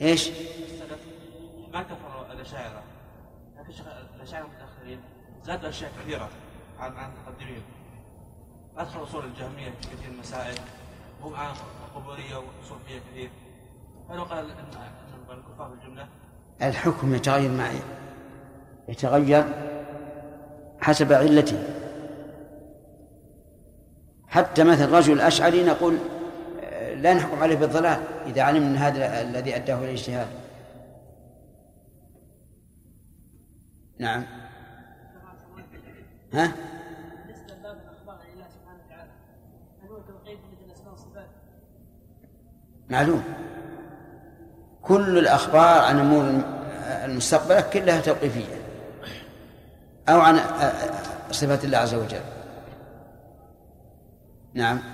إيش؟ ما كفروا الاشاعره لكن الاشاعره المتاخرين زادوا أشياء كثيرة عن عن المتقدمين ادخل اصول الجهمية في كثير من المسائل هم عن القبوريه والصوفيه كثير. فلو قال ان الكفار الجملة؟ الحكم يتغير معي. يتغير حسب علته حتى مثل رجل الأشعري نقول لا نحكم عليه بالضلال إذا علمنا أن هذا الذي أداه إلى الاجتهاد. نعم. ها؟ معلوم. كل الأخبار عن أمور المستقبلة كلها توقيفية. أو عن صفات الله عز وجل. نعم.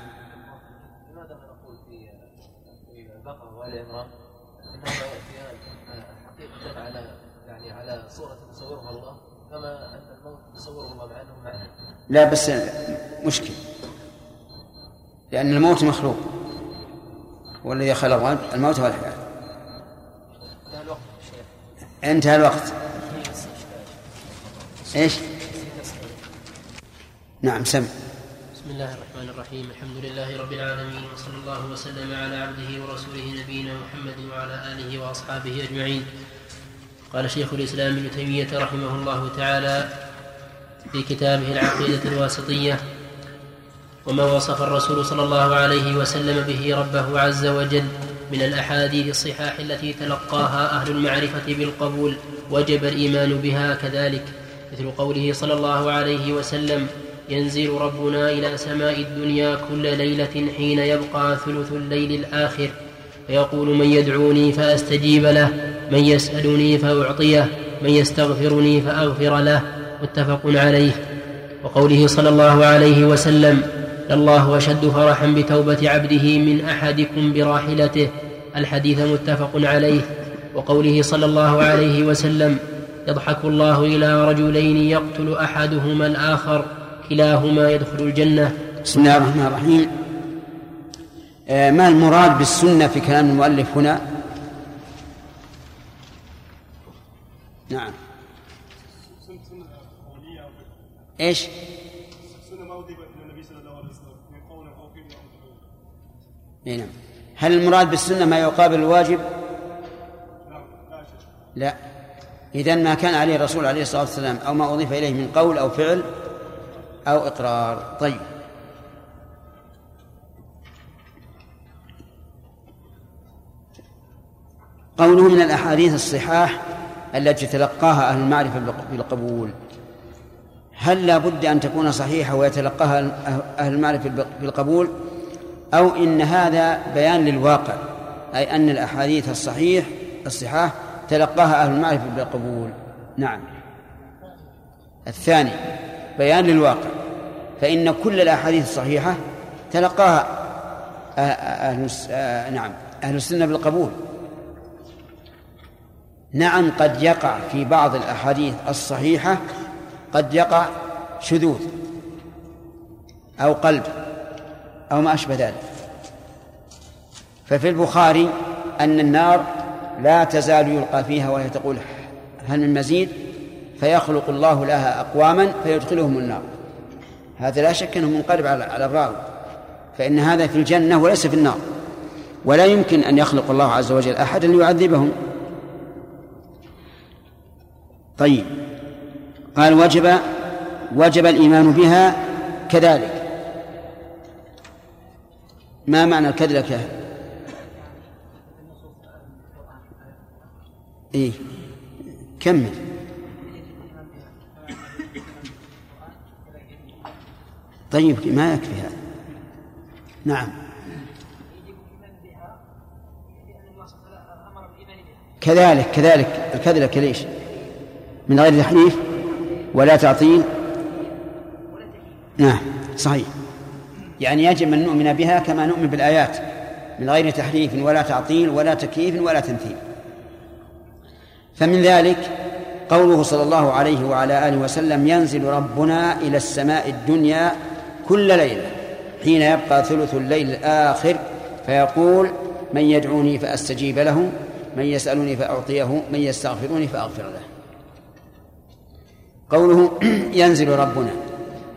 وال عمران. انهما ياتيان حقيقه على يعني على صورة تصورها الله. كما أن الموت تصوره الله مع أنه معنى لا بس مشكل لأن الموت مخلوق. والذي خلق. الموت انتهى الوقت شيخ. انتهى الوقت. إيش؟ نعم سم. بسم الله الرحمن الرحيم. الحمد لله رب العالمين وصلى الله وسلم على عبده ورسوله نبينا محمد وعلى آله وأصحابه أجمعين. قال شيخ الإسلام ابن تيمية رحمه الله تعالى في كتابه العقيدة الواسطية وما وصف الرسول صلى الله عليه وسلم به ربه عز وجل من الأحاديث الصحاح التي تلقاها أهل المعرفة بالقبول وجب الإيمان بها كذلك مثل قوله صلى الله عليه وسلم ينزل ربنا إلى سماء الدنيا كل ليلة حين يبقى ثلث الليل الآخر فيقول من يدعوني فأستجيب له من يسألني فأعطيه من يستغفرني فأغفر له متفق عليه. وقوله صلى الله عليه وسلم لله أشد فرحا بتوبة عبده من أحدكم براحلته الحديث متفق عليه. وقوله صلى الله عليه وسلم يضحك الله إلى رجلين يقتل أحدهما الآخر كلاهما يدخل الجنة. بسم الله الرحمن الرحيم. آه، ما المراد بالسنة في كلام المؤلف هنا؟ نعم. إيش؟ إيه نعم. هل المراد بالسنة ما يقابل الواجب؟ لا. إذا ما كان عليه الرسول عليه الصلاة والسلام أو ما أضيف إليه من قول أو فعل أو إقرار. طيب. قوله من الأحاديث الصحاح التي تلقاها أهل المعرفة بالقبول. هل لا بد أن تكون صحيحة ويتلقاها أهل المعرفة بالقبول؟ أو إن هذا بيان للواقع أي أن الأحاديث الصحيح الصحاح تلقاها أهل المعرفة بالقبول. نعم. الثاني. بيان للواقع فإن كل الأحاديث الصحيحة تلقاها أه- أهل الس- آه، نعم أهل السنة بالقبول. نعم قد يقع في بعض الأحاديث الصحيحة قد يقع شذوذ أو قلب أو ما أشبه ذلك. ففي البخاري أن النار لا تزال يلقى فيها وهي تقول هل من مزيد؟ فيخلق الله لها أقواما فيدخلهم النار. هذا لا شك أنه منقلب على الراوي. فإن هذا في الجنة وليس في النار. ولا يمكن أن يخلق الله عز وجل أحدا ليعذبهم. طيب. قال وجب وجب الإيمان بها كذلك. ما معنى الكذلك إيه. كمل. طيب ما يكفي هذا. نعم. كذلك كذلك الكذلك ليش من غير تحريف ولا تعطيل. نعم صحيح. يعني يجب أن نؤمن بها كما نؤمن بالآيات. من غير تحريف ولا تعطيل ولا تكييف ولا تمثيل. فمن ذلك قوله صلى الله عليه وعلى آله وسلم ينزل ربنا إلى السماء الدنيا كل ليلة حين يبقى ثلث الليل الآخر فيقول من يدعوني فأستجيب له من يسألني فأعطيه من يستغفرني فأغفر له. قوله ينزل ربنا.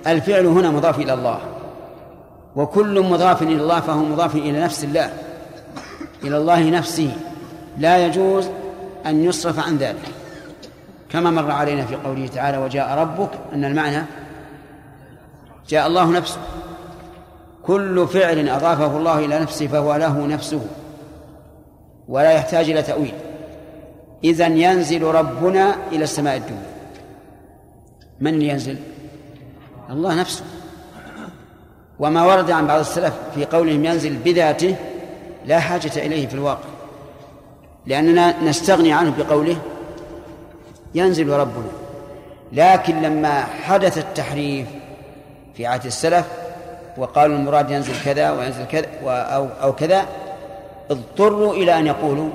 الفعل هنا مضاف إلى الله. وكل مضاف إلى الله فهو مضاف إلى نفس الله إلى الله نفسه. لا يجوز أن يصرف عن ذلك. كما مر علينا في قوله تعالى وجاء ربك أن المعنى جاء الله نفسه. كل فعل أضافه الله إلى نفسه فهو له نفسه ولا يحتاج إلى تأويل. إذا ينزل ربنا إلى السماء الدنيا. من اللي ينزل؟ الله نفسه. وما ورد عن بعض السلف في قولهم ينزل بذاته لا حاجة إليه في الواقع. لأننا نستغني عنه بقوله ينزل ربنا. لكن لما حدث التحريف في عهد السلف وقالوا المراد ينزل كذا وينزل كذا أو, أو كذا اضطروا إلى أن يقولوا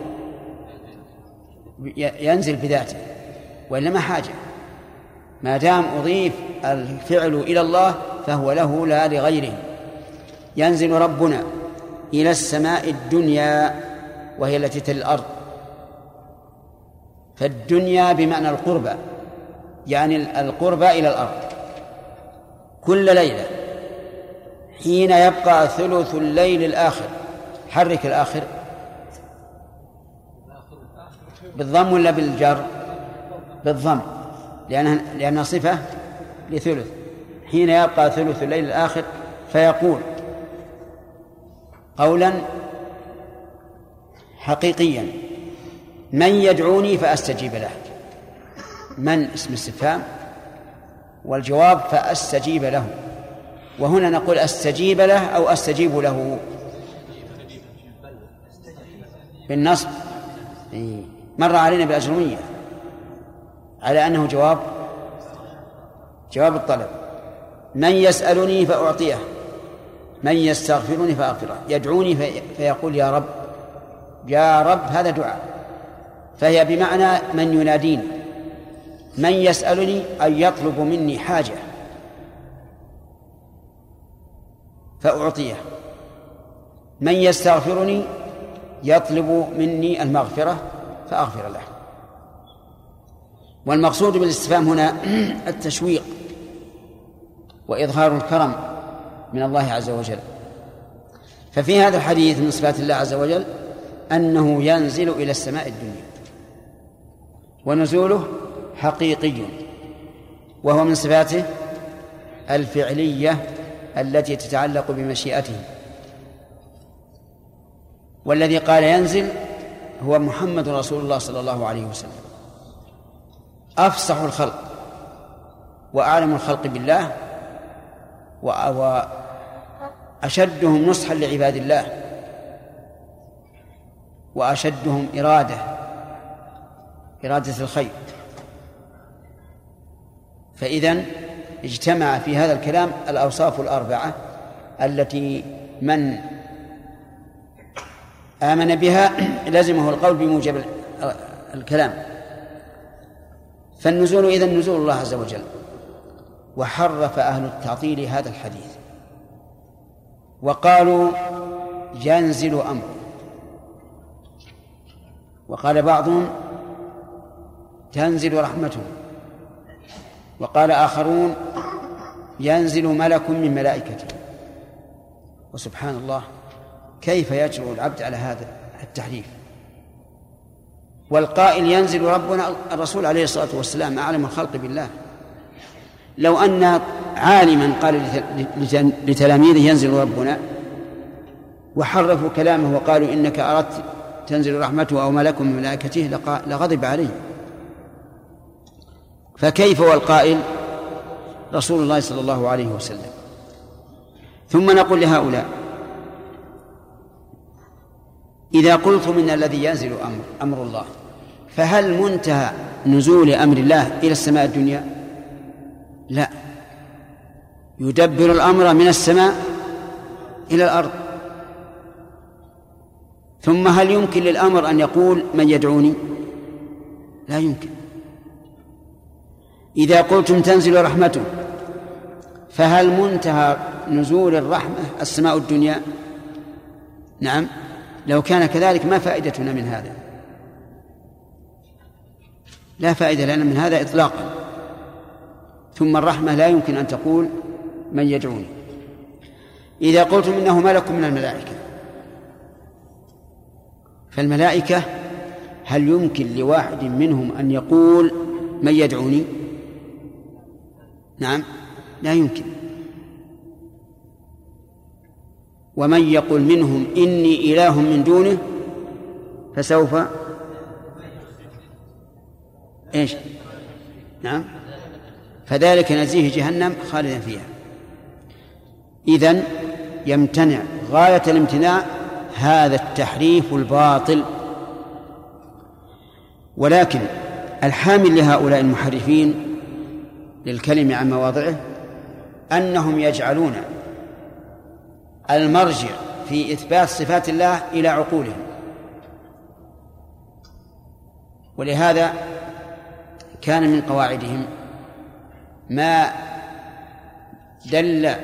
ينزل بذاته وإلا ما حاجة. ما دام أضيف الفعل إلى الله فهو له لا لغيره. ينزل ربنا إلى السماء الدنيا وهي التي تلي الأرض. فالدنيا بمعنى القربى يعني القربى إلى الأرض. كل ليلة حين يبقى ثلث الليل الآخر. حرك الآخر. بالضم ولا بالجر؟ بالضم. لأنها لأنها صفة لثلث. حين يبقى ثلث الليل الآخر فيقول قولا حقيقيا من يدعوني فأستجيب له. من؟ اسم استفهام والجواب فأستجيب له. وهنا نقول أستجيب له أو أستجيب له. بالنصب. مر علينا بالأجرمية على أنه جواب. جواب الطلب. من يسألني فأعطيه. من يستغفرني فأغفره. يدعوني في فيقول يا رب. يا رب هذا دعاء. فهي بمعنى من يناديني. من يسألني أن يطلب مني حاجة فأعطيه. من يستغفرني يطلب مني المغفرة فأغفر له. والمقصود بالاستفهام هنا التشويق وإظهار الكرم من الله عز وجل. ففي هذا الحديث من صفات الله عز وجل أنه ينزل إلى السماء الدنيا ونزوله حقيقي وهو من صفاته الفعلية التي تتعلق بمشيئته. والذي قال ينزل هو محمد رسول الله صلى الله عليه وسلم. أفصح الخلق وأعلم الخلق بالله وأشدهم نصحا لعباد الله وأشدهم إرادة إرادة الخير. فإذا اجتمع في هذا الكلام الأوصاف الأربعة التي من آمن بها لزمه القول بموجب الكلام. فالنزول إذا نزول الله عز وجل وحرف أهل التعطيل هذا الحديث وقالوا ينزل أمر. وقال بعضهم تنزل رحمته. وقال آخرون ينزل ملك من ملائكته. وسبحان الله كيف يجرؤ العبد على هذا التحريف؟ والقائل ينزل ربنا الرسول عليه الصلاة والسلام أعلم الخلق بالله. لو أن عالما قال لتلاميذه ينزل ربنا وحرفوا كلامه وقالوا إنك أردت تنزل رحمته أو ملك من ملائكته لغضب عليه. فكيف والقائل رسول الله صلى الله عليه وسلم. ثم نقول لهؤلاء إذا قلتم إن الذي ينزل أمر أمر الله فهل منتهى نزول أمر الله إلى السماء الدنيا؟ لا. يدبر الأمر من السماء إلى الأرض. ثم هل يمكن للأمر أن يقول من يدعوني؟ لا يمكن. إذا قلتم تنزل رحمته فهل منتهى نزول الرحمة السماء الدنيا؟ نعم لو كان كذلك ما فائدتنا من هذا. لا فائدة لنا من هذا إطلاقا. ثم الرحمة لا يمكن أن تقول من يدعوني. إذا قلتم إنه ملك من الملائكة فالملائكة هل يمكن لواحد منهم أن يقول من يدعوني؟ نعم لا يمكن. ومن يقول منهم إني إله من دونه فسوف إيش؟ نعم. فذلك نزيه جهنم خالدا فيها. إذن يمتنع غاية الامتناع هذا التحريف الباطل. ولكن الحامل لهؤلاء المحرفين للكلم عن مواضعه أنهم يجعلون المرجع في إثبات صفات الله إلى عقولهم. ولهذا كان من قواعدهم ما دل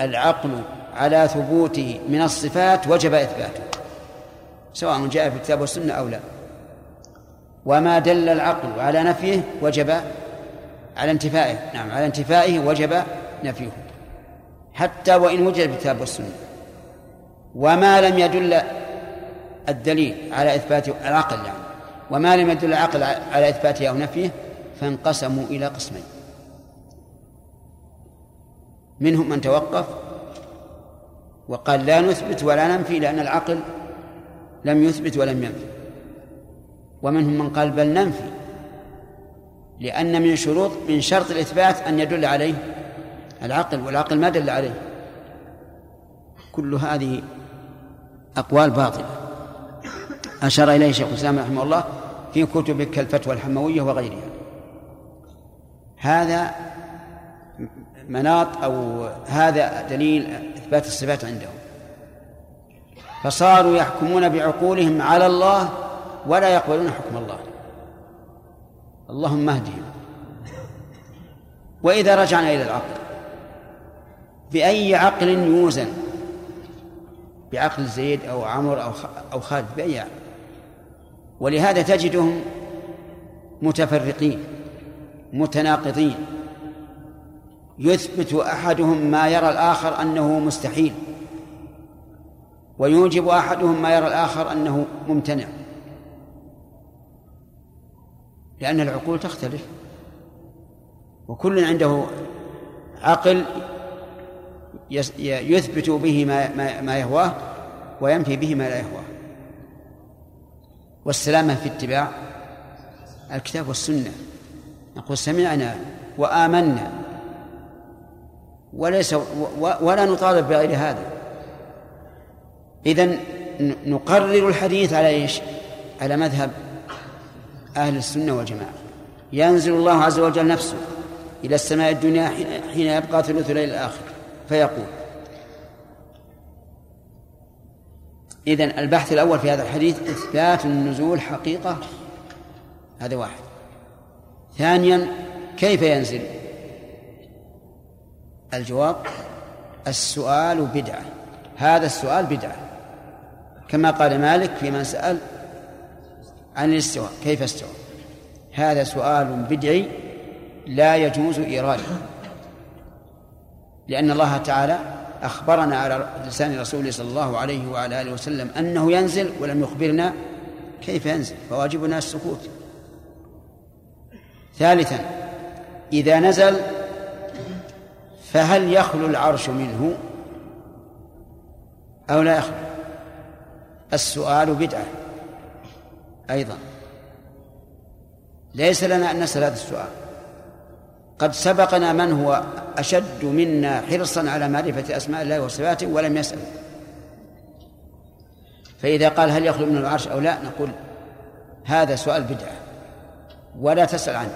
العقل على ثبوته من الصفات وجب إثباته سواء جاء في الكتاب والسنة أو لا. وما دل العقل على نفيه وجب على انتفائه نعم على انتفائه وجب نفيه. حتى وإن وجد في الكتاب والسنة. وما لم يدل الدليل على إثبات العقل يعني. وما لم يدل العقل على إثباته أو نفيه فانقسموا إلى قسمين. منهم من توقف وقال لا نثبت ولا ننفي لأن العقل لم يثبت ولم ينفي. ومنهم من قال بل ننفي. لأن من شروط من شرط الإثبات أن يدل عليه العقل والعقل ما دل عليه. كل هذه أقوال باطلة. أشار إليه شيخ الإسلام رحمه الله في كتب كالفتوى الحموية وغيرها. هذا مناط أو هذا دليل إثبات الصفات عندهم. فصاروا يحكمون بعقولهم على الله ولا يقبلون حكم الله. اللهم اهدهم. وإذا رجعنا إلى العقل بأي عقل يوزن؟ بعقل زيد أو عمر أو أو خالد بأي عقل؟ ولهذا تجدهم متفرقين متناقضين. يثبت أحدهم ما يرى الآخر أنه مستحيل ويوجب أحدهم ما يرى الآخر أنه ممتنع. لأن العقول تختلف. وكل عنده عقل يثبت به ما ما يهواه وينفي به ما لا يهواه. والسلامة في اتباع الكتاب والسنة. نقول سمعنا وآمنا. وليس ولا نطالب بغير هذا. إذن نقرر الحديث على إيش؟ على مذهب أهل السنة والجماعة. ينزل الله عز وجل نفسه إلى السماء الدنيا حين يبقى ثلث الليل الآخر. فيقول إذن البحث الأول في هذا الحديث إثبات النزول حقيقة. هذا واحد. ثانيا كيف ينزل؟ الجواب السؤال بدعة. هذا السؤال بدعة. كما قال مالك في من سأل عن الاستواء كيف استوى هذا سؤال بدعي لا يجوز إيراده لأن الله تعالى أخبرنا على لسان رسوله صلى الله عليه وعلى آله وسلم أنه ينزل ولم يخبرنا كيف ينزل فواجبنا السكوت. ثالثا إذا نزل فهل يخلو العرش منه أو لا يخلو؟ السؤال بدعة. أيضا. ليس لنا أن نسأل هذا السؤال. قد سبقنا من هو أشد منا حرصا على معرفة أسماء الله وصفاته ولم يسأل. فإذا قال هل يخلو من العرش أو لا نقول هذا سؤال بدعة ولا تسأل عنه.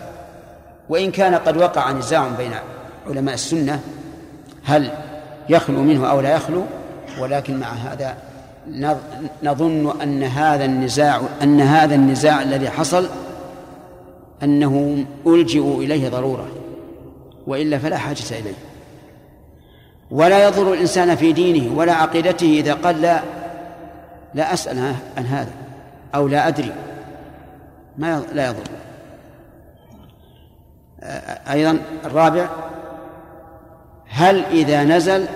وإن كان قد وقع نزاع بين علماء السنة هل يخلو منه أو لا يخلو ولكن مع هذا نظن أن هذا النزاع أن هذا النزاع الذي حصل أنه ألجئوا إليه ضرورة وإلا فلا حاجة إليه. ولا يضر الإنسان في دينه ولا عقيدته إذا قال لا لا أسأل عن هذا أو لا أدري. ما لا يضر. أيضا الرابع هل إذا نزل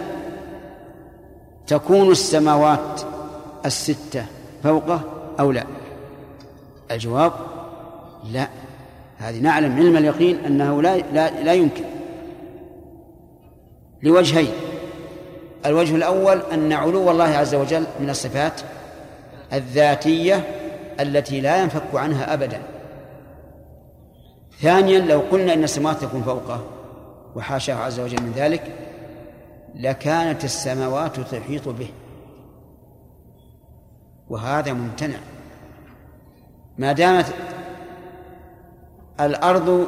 تكون السماوات الستة فوقه أو لا؟ الجواب لا. هذه نعلم علم اليقين أنه لا, لا, لا يمكن. لوجهين. الوجه الأول أن علو الله عز وجل من الصفات الذاتية التي لا ينفك عنها أبدا. ثانيا لو قلنا إن السماوات تكون فوقه وحاشاه عز وجل من ذلك لكانت السماوات تحيط به. وهذا ممتنع. ما دامت الأرض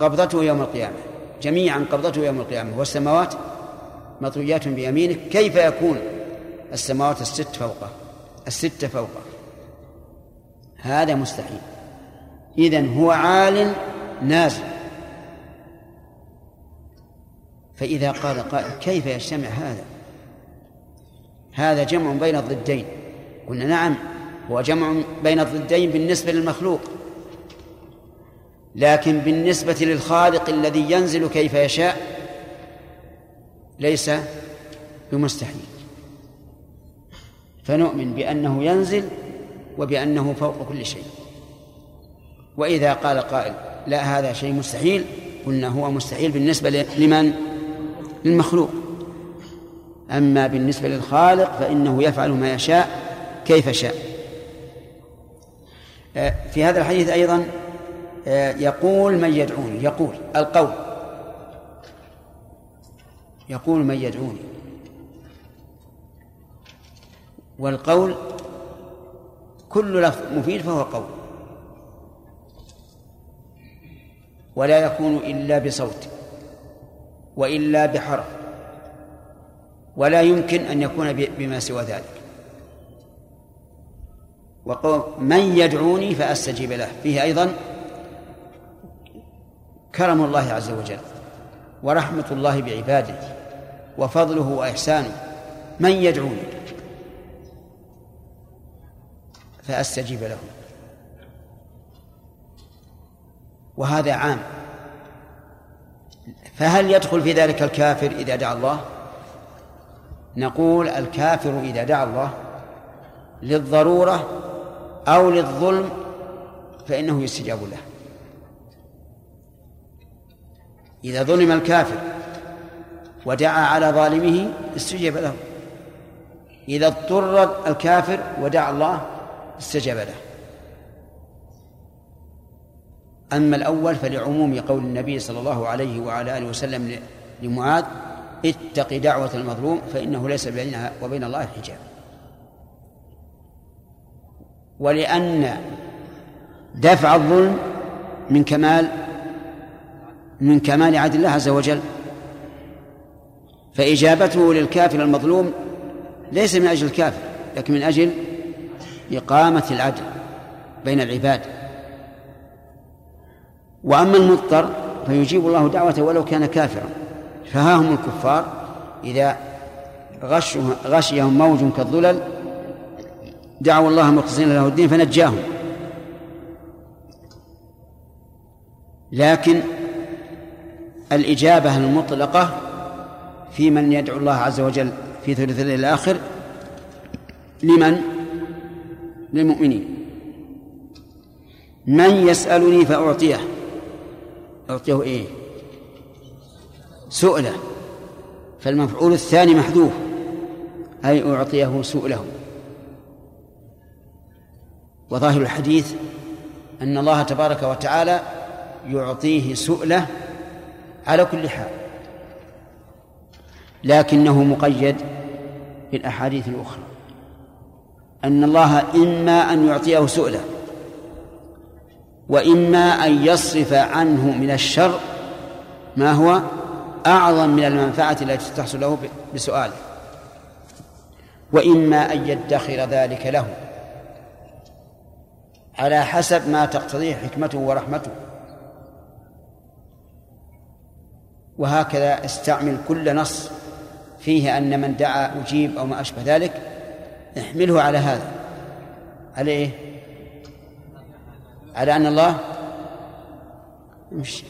قبضته يوم القيامة جميعا قبضته يوم القيامة والسماوات مطويات بيمينه كيف يكون؟ السماوات الست فوقه الستة فوقه. هذا مستحيل. إذن هو عال نازل. فإذا قال قائل كيف يجتمع هذا؟ هذا جمع بين الضدين. قلنا نعم هو جمع بين الضدين بالنسبة للمخلوق لكن بالنسبة للخالق الذي ينزل كيف يشاء ليس بمستحيل. فنؤمن بأنه ينزل وبأنه فوق كل شيء. وإذا قال قائل لا هذا شيء مستحيل قلنا هو مستحيل بالنسبة لمن؟ للمخلوق. أما بالنسبة للخالق فإنه يفعل ما يشاء كيف شاء. آه، في هذا الحديث أيضا آه، يقول من يدعوني يقول القول. يقول من يدعوني. والقول كل لفظ مفيد فهو قول. ولا يكون إلا بصوت وإلا بحرف. ولا يمكن أن يكون بما سوى ذلك. وقول من يدعوني فأستجيب له. فيه أيضا كرم الله عز وجل ورحمة الله بعباده وفضله وإحسانه. من يدعوني فأستجيب له. وهذا عام. فهل يدخل في ذلك الكافر إذا دعا الله؟ نقول الكافر إذا دعا الله للضرورة أو للظلم فإنه يستجاب له. إذا ظلم الكافر ودعا على ظالمه استجاب له. إذا اضطر الكافر ودعا الله استجاب له. أما الأول فلعموم قول النبي صلى الله عليه وعلى آله وسلم لمعاذ اتق دعوة المظلوم فإنه ليس بينها وبين الله حجاب. ولأن دفع الظلم من كمال من كمال عدل الله عز وجل فإجابته للكافر المظلوم ليس من أجل الكافر لكن من أجل إقامة العدل بين العباد. وأما المضطر فيجيب الله دعوته ولو كان كافرا. فها هم الكفار إذا غشيهم موج كالظلل دعوا الله مخلصين له الدين فنجاهم. لكن الإجابة المطلقة في من يدعو الله عز وجل في ثلث الليل الآخر لمن؟ للمؤمنين. من يسألني فأعطيه. أعطيه إيه؟ سؤله فالمفعول الثاني محذوف أي أعطيه سؤله. وظاهر الحديث أن الله تبارك وتعالى يعطيه سؤله على كل حال لكنه مقيد بالأحاديث الأخرى. أن الله إما أن يعطيه سؤله وإما أن يصرف عنه من الشر ما هو أعظم من المنفعة التي تحصل له بسؤاله وإما أن يدخر ذلك له. على حسب ما تقتضيه حكمته ورحمته. وهكذا استعمل كل نص فيه أن من دعا أجيب أو ما أشبه ذلك احمله على هذا. على إيه؟ على أن الله مش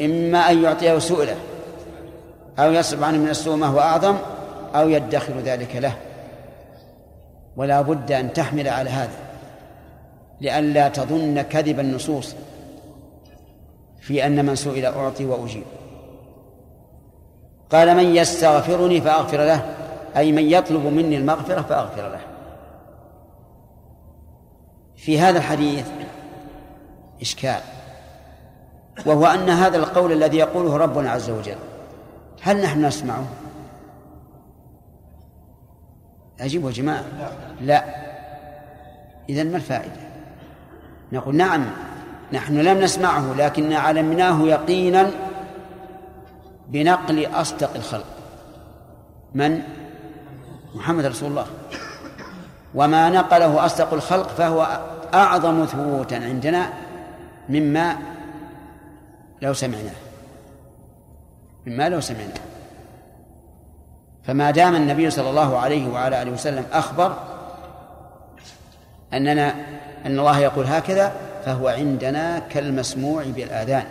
إما أن يعطيه سؤله. أو يصرف عنه من السوء ما هو أعظم أو يدخر ذلك له. ولا بد أن تحمل على هذا لئلا تظن كذب النصوص في أن من سئل أعطي وأجيب. قال من يستغفرني فأغفر له أي من يطلب مني المغفرة فأغفر له. في هذا الحديث إشكال وهو أن هذا القول الذي يقوله ربنا عز وجل. هل نحن نسمعه؟ أجيبوا يا جماعة؟ لا. إذا ما الفائدة؟ نقول نعم نحن لم نسمعه لكن علمناه يقينا بنقل أصدق الخلق. من؟ محمد رسول الله. وما نقله أصدق الخلق فهو أعظم ثبوتا عندنا مما لو سمعناه. مما لو سمعناه فما دام النبي صلى الله عليه وعلى آله وسلم أخبر أننا أن الله يقول هكذا فهو عندنا كالمسموع بالآذان.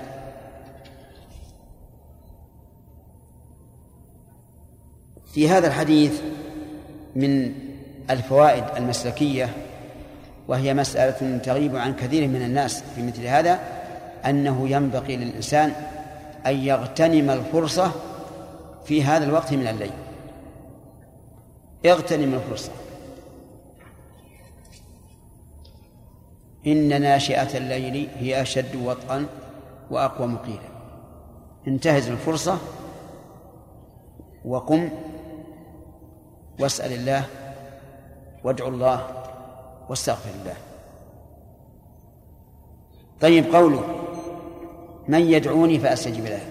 في هذا الحديث من الفوائد المسلكية وهي مسألة تغيب عن كثير من الناس في مثل هذا أنه ينبغي للإنسان أن يغتنم الفرصة في هذا الوقت من الليل. اغتنم الفرصة. إن ناشئة الليل هي أشد وطئا وأقوى مقيلا. انتهز الفرصة وقم واسأل الله وادعو الله واستغفر الله. طيب قوله من يدعوني فأستجب له.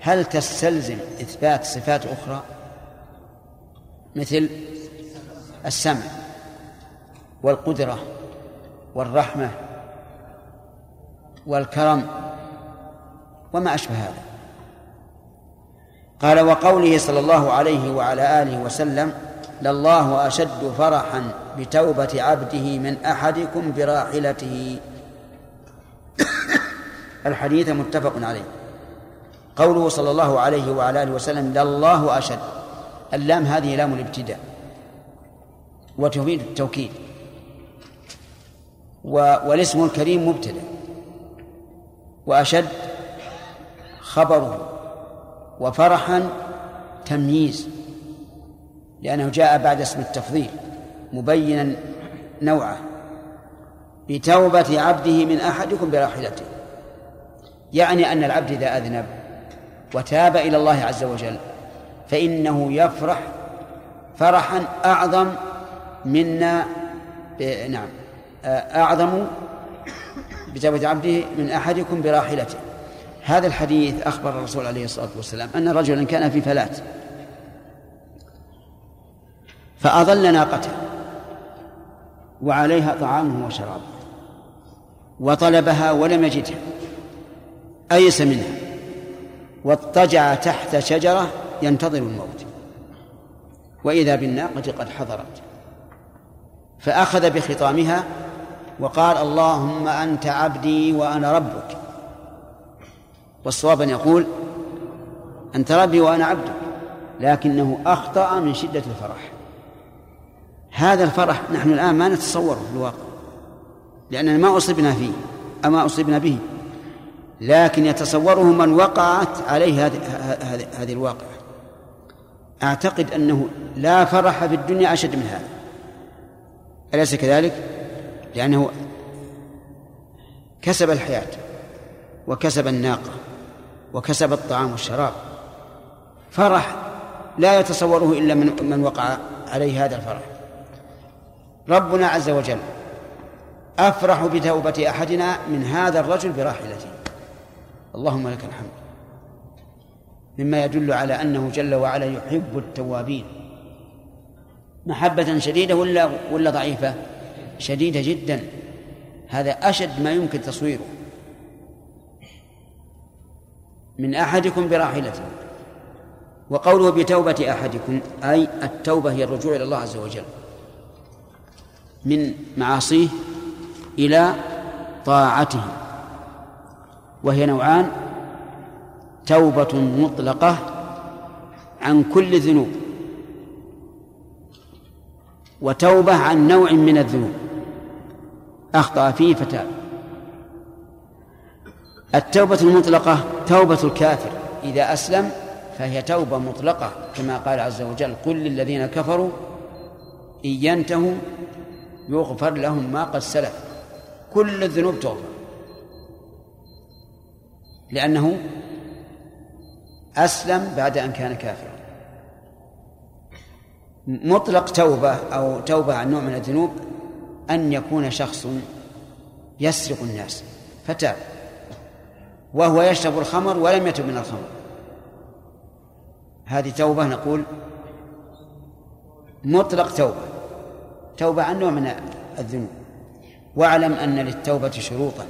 هل تستلزم إثبات صفات أخرى؟ مثل السمع والقدرة والرحمة والكرم وما أشبه هذا. قال وقوله صلى الله عليه وعلى آله وسلم لله أشد فرحا بتوبة عبده من أحدكم براحلته. الحديث متفق عليه. قوله صلى الله عليه وعلى آله وسلم لله أشد. اللام هذه لام الابتداء. وتفيد التوكيد. والاسم الكريم مبتدأ. وأشد خبره. وفرحا تمييز. لأنه جاء بعد اسم التفضيل مبينا نوعه. بتوبة عبده من أحدكم براحلته يعني أن العبد إذا أذنب وتاب إلى الله عز وجل فإنه يفرح فرحا أعظم منا نعم أعظم بتوبة عبده من أحدكم براحلته. هذا الحديث أخبر الرسول عليه الصلاة والسلام أن رجلا كان في فلاة فأضل ناقته وعليها طعامه وشرابه وطلبها ولم يجدها. أيس منها. واضطجع تحت شجرة ينتظر الموت. وإذا بالناقة قد حضرت. فأخذ بخطامها وقال اللهم أنت عبدي وأنا ربك. والصواب أن يقول أنت ربي وأنا عبدك. لكنه أخطأ من شدة الفرح. هذا الفرح نحن الآن ما نتصوره في الواقع لأننا ما أصبنا فيه أما أصبنا به. لكن يتصوره من وقعت عليه هذه الواقعة. أعتقد أنه لا فرح في الدنيا أشد من هذا. أليس كذلك؟ لأنه كسب الحياة وكسب الناقة وكسب الطعام والشراب. فرح لا يتصوره إلا من من وقع عليه هذا الفرح. ربنا عز وجل أفرح بتوبة أحدنا من هذا الرجل براحلته. اللهم لك الحمد. مما يدل على أنه جل وعلا يحب التوابين. محبة شديدة ولا ولا ضعيفة؟ شديدة جدا. هذا أشد ما يمكن تصويره. من أحدكم براحلته وقوله بتوبة أحدكم أي التوبة هي الرجوع إلى الله عز وجل. من معاصيه إلى طاعته. وهي نوعان توبة مطلقة عن كل الذنوب وتوبة عن نوع من الذنوب. أخطأ فيه فتاب التوبة المطلقة توبة الكافر. إذا أسلم فهي توبة مطلقة كما قال عز وجل قل للذين كفروا إن ينتهوا يغفر لهم ما قد سلف. كل الذنوب تغفر لأنه أسلم بعد أن كان كافرا. مطلق توبة أو توبة عن نوع من الذنوب أن يكون شخص يسرق الناس فتاب. وهو يشرب الخمر ولم يتب من الخمر. هذه توبة نقول مطلق توبة توبة عن نوع من الذنوب. واعلم أن للتوبة شروطا.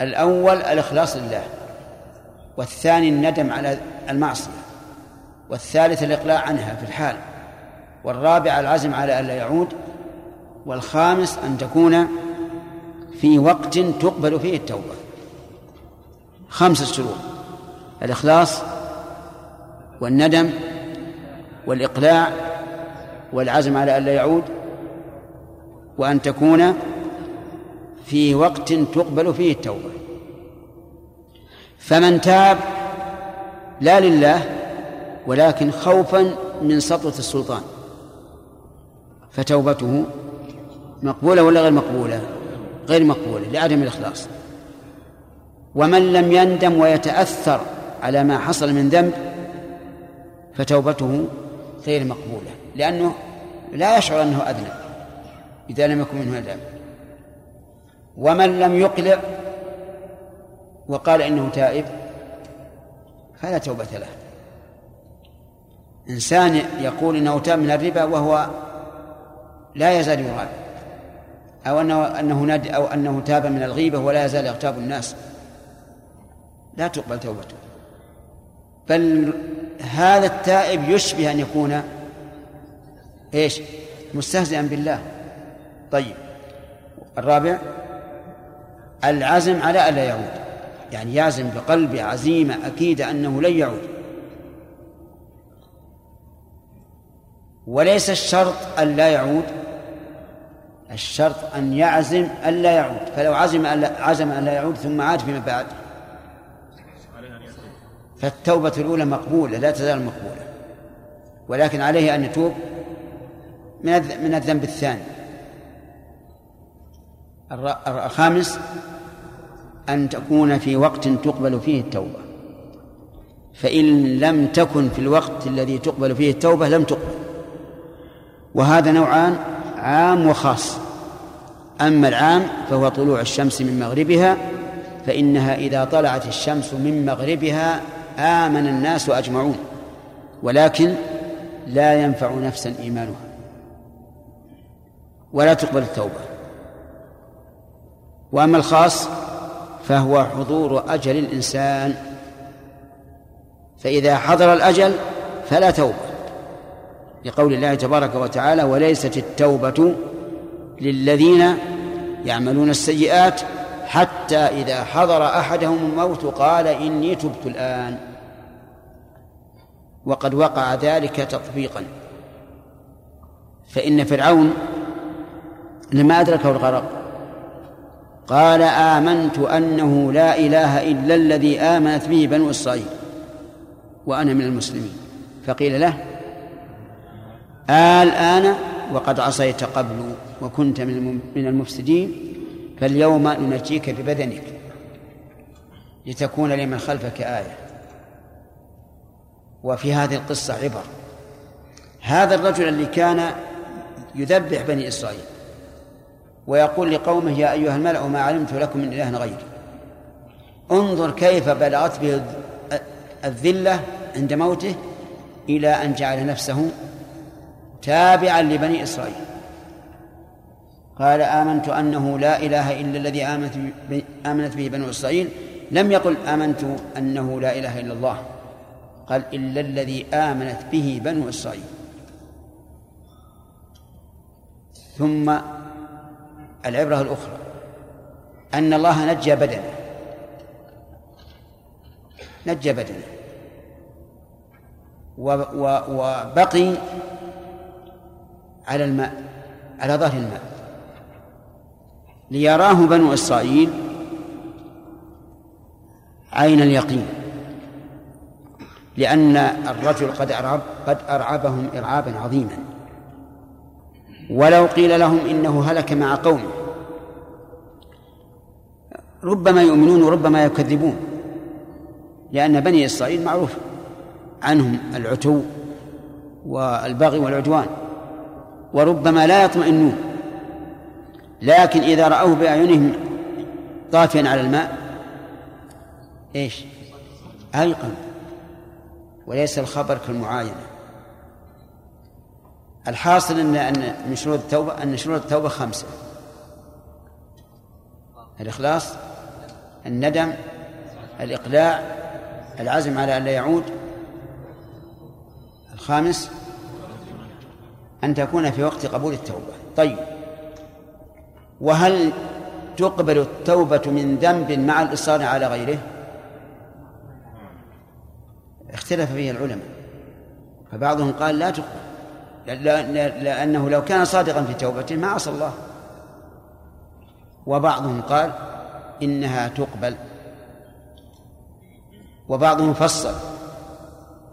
الأول الإخلاص لله والثاني الندم على المعصية والثالث الإقلاع عنها في الحال والرابع العزم على ألا يعود والخامس أن تكون في وقت تقبل فيه التوبة. خمسة شروط الإخلاص والندم والإقلاع والعزم على ألا يعود وأن تكون في وقت تقبل فيه التوبة. فمن تاب لا لله ولكن خوفا من سطوة السلطان. فتوبته مقبولة ولا غير مقبولة؟ غير مقبولة لعدم الإخلاص. ومن لم يندم ويتأثر على ما حصل من ذنب فتوبته غير مقبولة لأنه لا يشعر أنه أذنب إذا لم يكن منه ندم ومن لم يقلع وقال إنه تائب فلا توبة له. إنسان يقول إنه تاب من الربا وهو لا يزال يراب أو أنه أنه ند أو أنه تاب من الغيبة ولا يزال يغتاب الناس. لا تقبل توبته. بل هذا التائب يشبه أن يكون إيش؟ مستهزئا بالله. طيب الرابع العزم على ألا يعود. يعني يعزم بقلبه عزيمة أكيدة أنه لن يعود. وليس الشرط أن لا يعود. الشرط أن يعزم أن لا يعود. فلو عزم أن لا عزم أن لا يعود ثم عاد فيما بعد. فالتوبة الأولى مقبولة لا تزال مقبولة. ولكن عليه أن يتوب من من الذنب الثاني. الخامس أن تكون في وقت تقبل فيه التوبة. فإن لم تكن في الوقت الذي تقبل فيه التوبة لم تقبل. وهذا نوعان عام وخاص. أما العام فهو طلوع الشمس من مغربها فإنها إذا طلعت الشمس من مغربها آمن الناس أجمعون. ولكن لا ينفع نفسا إيمانها. ولا تقبل التوبة. وأما الخاص فهو حضور أجل الإنسان. فإذا حضر الأجل فلا توبة لقول الله تبارك وتعالى وليست التوبة للذين يعملون السيئات حتى إذا حضر أحدهم الموت قال إني تبت الآن وقد وقع ذلك تطبيقا. فإن فرعون لما أدركه الغرق؟ قال آمنت أنه لا إله إلا الذي آمنت به بنو إسرائيل وأنا من المسلمين. فقيل له الآن وقد عصيت قبل وكنت من المفسدين فاليوم ننجيك ببدنك لتكون لمن خلفك آية. وفي هذه القصة عبر. هذا الرجل اللي كان يذبح بني إسرائيل ويقول لقومه يا أيها الملأ ما علمت لكم من إله غيري. انظر كيف بلغت به الذلة عند موته إلى أن جعل نفسه تابعا لبني إسرائيل. قال آمنت أنه لا إله إلا الذي آمنت آمنت به بنو إسرائيل. لم يقل آمنت أنه لا إله إلا الله. قال إلا الذي آمنت به بنو إسرائيل. ثم العبرة الأخرى أن الله نجى بدنه. نجى بدنه. وبقي على الماء على ظهر الماء. ليراه بنو إسرائيل عين اليقين لأن الرجل قد أرعب قد أرعبهم إرعابا عظيما. ولو قيل لهم إنه هلك مع قومه. ربما يؤمنون وربما يكذبون لأن بني إسرائيل معروف عنهم العتو والبغي والعدوان وربما لا يطمئنون. لكن إذا رأوه بأعينهم طافيا على الماء إيش؟ أيقن. وليس الخبر كالمعاينة. الحاصل أن أن من شروط التوبة أن شروط التوبة خمسة. الإخلاص الندم الإقلاع العزم على أن لا يعود. الخامس أن تكون في وقت قبول التوبة. طيب. وهل تقبل التوبة من ذنب مع الإصرار على غيره؟ اختلف فيه العلماء. فبعضهم قال لا تقبل. لأنه لو كان صادقا في توبته ما عصى الله. وبعضهم قال إنها تقبل. وبعضهم فصل.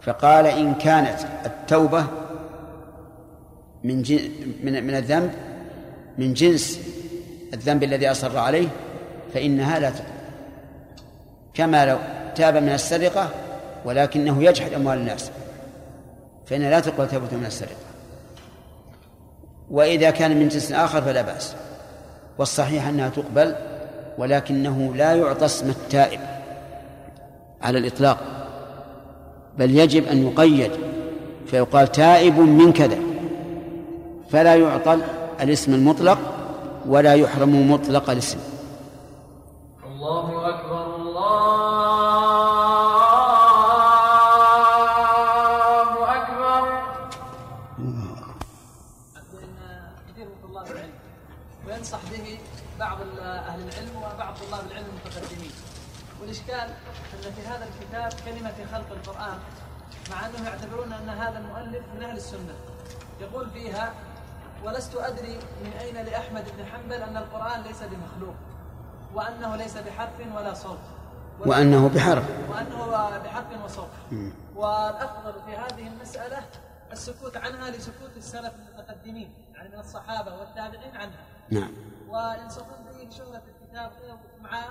فقال إن كانت التوبة من من من الذنب من جنس الذنب الذي أصر عليه فإنها لا تقبل. كما لو تاب من السرقة ولكنه يجحد أموال الناس فإنها لا تقبل توبة من السرقة. وإذا كان من جنس آخر فلا بأس. والصحيح أنها تقبل ولكنه لا يعطى اسم التائب على الإطلاق. بل يجب أن يقيد فيقال تائب من كذا. فلا يعطى الاسم المطلق ولا يحرم مطلق الاسم. الله كلمة خلق القرآن مع أنهم يعتبرون أن هذا المؤلف من أهل السنة. يقول فيها ولست أدري من أين لأحمد بن حنبل أن القرآن ليس بمخلوق وأنه ليس بحرف ولا صوت. وأنه بحرف. وأنه بحرف وصوت. والأفضل في هذه المسألة السكوت عنها لسكوت السلف المتقدمين يعني من الصحابة والتابعين عنها. نعم. وينصحون به شهرة الكتاب مع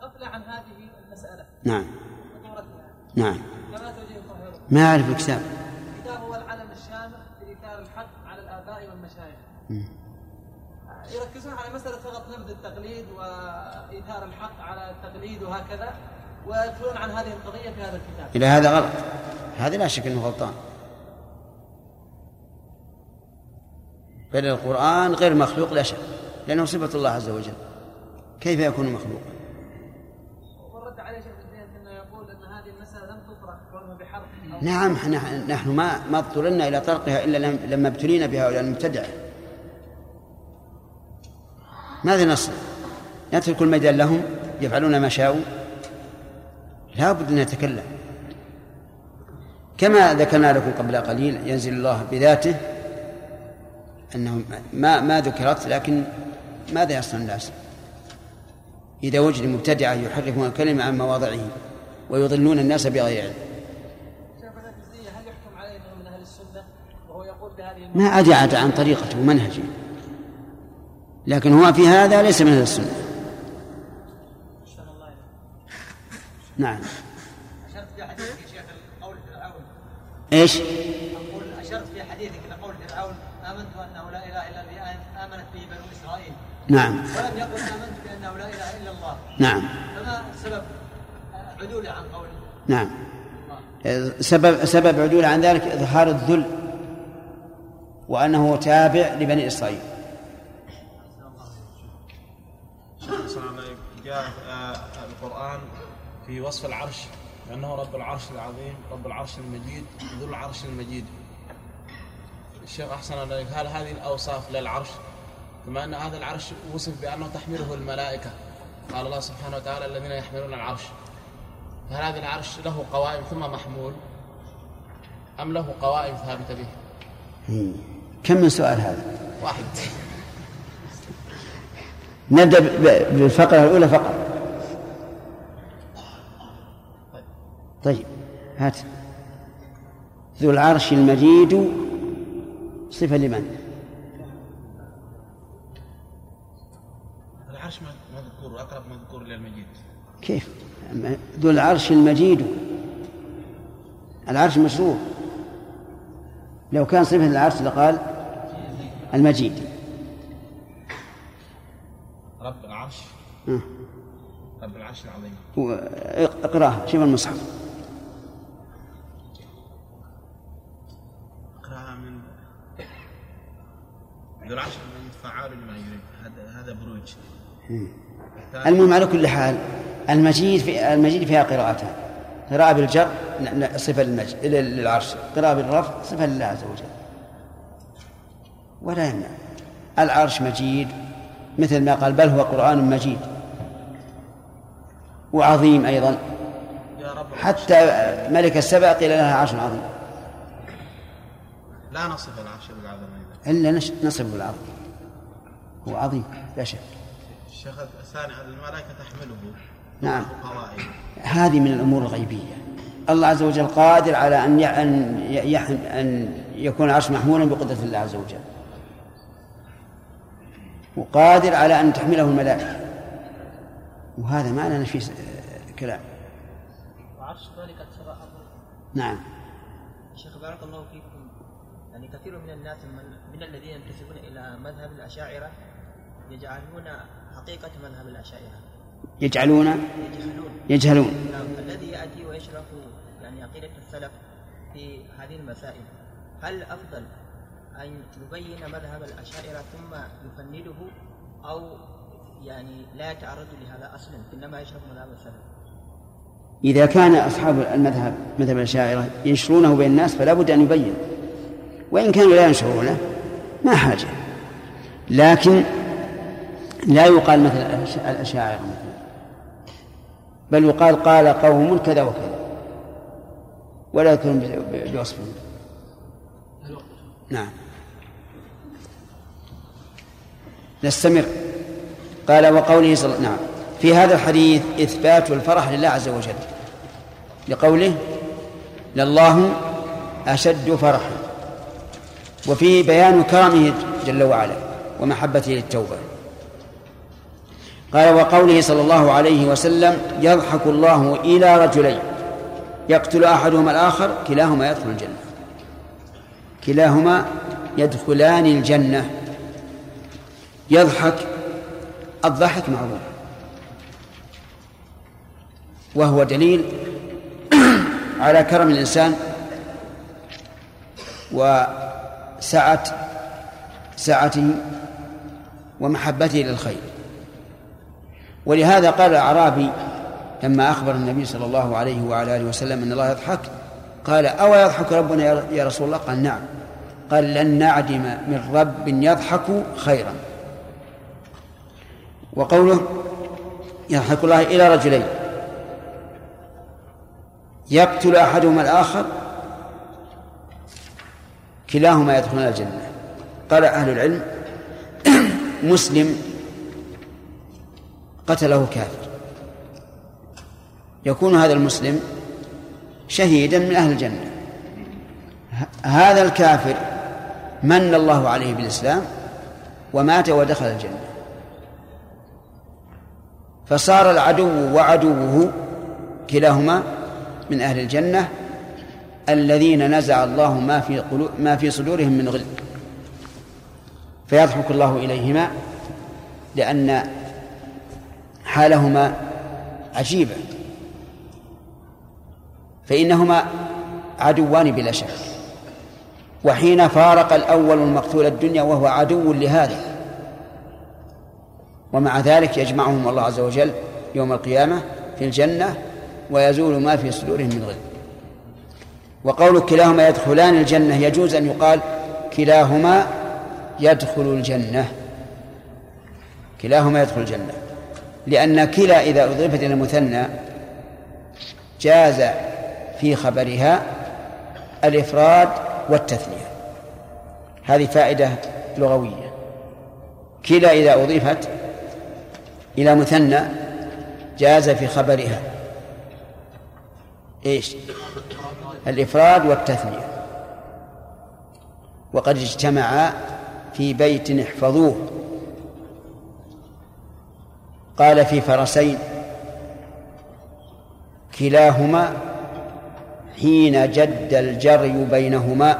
الغفلة عن هذه المسألة. نعم. وخطورتها نعم. ما أعرف الكتاب. الكتاب هو العلم الشامخ في إيثار الحق على الآباء والمشايخ. يركزون على مسألة فقط نبذ التقليد وإيثار الحق على التقليد وهكذا ويغفلون عن هذه القضية في هذا الكتاب. إلى هذا غلط. هذا لا شك أنه غلطان. بل القرآن غير مخلوق لا شك لأنه صفة الله عز وجل. كيف يكون مخلوقا والرد عليه شيخ الدين انه يقول ان هذه المساله لم تطرح كونها بحرف أو نعم نحن ما ما اضطررنا إلى طرقها لم- لما ابتلينا بهؤلاء المبتدعة ماذا نصنع؟ نترك الميدان لهم يفعلون ما شاءوا لا بد أن نتكلم كما ذكرنا لكم قبل قليل ينزل الله بذاته أنه ما ما ذكرت لكن ماذا يصنع الناس؟ إذا وجد مبتدعة يحرفون الكلمة عن مواضعه ويضلون الناس بغير علم شيخ الجزية هل يحكم عليه انه من أهل السنة وهو يقول بهذه ما أدعت عن طريقته ومنهجه لكن هو في هذا ليس من أهل السنة. نعم. أشرت في حديثك يا شيخ قول فرعون إيش؟ أقول أشرت في حديثك لقول فرعون آمنت أنه لا إله إلا الذي آمنت به بنو إسرائيل. نعم. ولم يقل آمنت بأنه لا إله إلا الله. نعم. فما سبب عدولي عن قوله؟ نعم. سبب سبب عدول عن ذلك إظهار الذل. وأنه تابع لبني إسرائيل. جاء آه، القرآن في وصف العرش لأنه رب العرش العظيم رب العرش المجيد ذو العرش المجيد. الشيخ أحسن عليك هل هذه الأوصاف للعرش؟ كما أن هذا العرش وصف بأنه تحمله الملائكة. قال الله سبحانه وتعالى الذين يحملون العرش. فهل هذا العرش له قوائم ثم محمول؟ أم له قوائم ثابتة به. كم من سؤال هذا؟ واحد. نبدأ ب- بالفقرة الأولى فقط. طيب هات. ذو العرش المجيد صفة لمن؟ العرش مذكور وأقرب مذكور للمجيد. كيف؟ ذو العرش المجيد. العرش مشروع. لو كان صفة للعرش لقال المجيد. رب العرش. آه. رب العرش العظيم. اقراها شوف المصحف. اقراها من ذو العرش من فعال لما يريد. هذا هذا بروج. المهم على كل حال المجيد في المجيد فيها قراءتان. قراءة بالجر صفة للمجد للعرش. قراءة بالرفع صفة لله عز وجل. ولا يمنع. العرش مجيد مثل ما قال بل هو قرآن مجيد. وعظيم أيضا. يا رب حتى ملك السبع قيل لها عرش عظيم. لا نصف العرش بالعظمة إذا إلا نش- نصب العظيم هو عظيم لا شك. الشيخ الثاني الملائكة تحمله. نعم. هذه من الأمور الغيبية. الله عز وجل قادر على أن أن يكون العرش محمولا بقدرة الله عز وجل. وقادر على أن تحمله الملائكة. وهذا ما لنا فيه كلام. وعرش ذلك سبع نعم. شيخ بارك الله فيكم. يعني كثير من الناس من, من الذين ينتسبون إلى مذهب الأشاعرة يجعلون حقيقة مذهب الأشاعرة. يجعلون يجهلون. يجهلون. نعم. الذي يأتي ويشرح يعني عقيدة السلف في هذه المسائل هل أفضل أن يبين مذهب الأشاعرة ثم يفنده أو يعني لا يتعرض لهذا أصلا إنما يشرح مذهب السلف. إذا كان أصحاب المذهب مذهب الأشاعرة ينشرونه بين الناس فلا بد أن يبين. وإن كانوا لا ينشرونه ما حاجة. لكن لا يقال مثل الأش- الأشاعرة مثلا. بل يقال قال قوم كذا وكذا. ولا يذكرون بوصفهم نعم. نستمر. قال وقوله صلى نعم. في هذا الحديث إثبات الفرح لله عز وجل. لقوله لله أشد فرحا. وفيه بيان كرمه جل وعلا ومحبته للتوبة. قال وقوله صلى الله عليه وسلم يضحك الله إلى رجلين. يقتل أحدهما الآخر كلاهما يدخل الجنة. كلاهما يدخلان الجنة. يضحك الضحك معروف. وهو دليل على كرم الإنسان وسعة سعته ومحبته للخير ولهذا قال الأعرابي لما أخبر النبي صلى الله عليه وعلى آله وسلم أن الله يضحك قال أو يضحك ربنا يا- رسول الله؟ قال نعم. قال لن نعدم من رب يضحك خيرا. وقوله يضحك الله إلى رجلين. يقتل أحدهما الآخر كلاهما يدخلون الجنة. قال أهل العلم مسلم قتله كافر. يكون هذا المسلم شهيدا من أهل الجنة. هذا الكافر من الله عليه بالإسلام ومات ودخل الجنة. فصار العدو وعدوه كلاهما من أهل الجنة الذين نزع الله ما في قلوب ما في صدورهم من غل. فيضحك الله إليهما لأن حالهما عجيبة. فإنهما عدوان بلا شك. وحين فارق الأول المقتول الدنيا وهو عدو لهذا. ومع ذلك يجمعهم الله عز وجل يوم القيامة في الجنة ويزول ما في صدورهم من غل. وقول كلاهما يدخلان الجنة يجوز أن يقال كلاهما يدخل الجنة. كلاهما يدخل الجنة. لأن كلا إذا أضيفت إلى المثنى جاز في خبرها الإفراد والتثنية. هذه فائدة لغوية. كلا إذا أضيفت إلى مثنى جاز في خبرها. إيش؟ الإفراد والتثنية. وقد اجتمعا في بيت احفظوه. قال في فرسين كلاهما حين جد الجري بينهما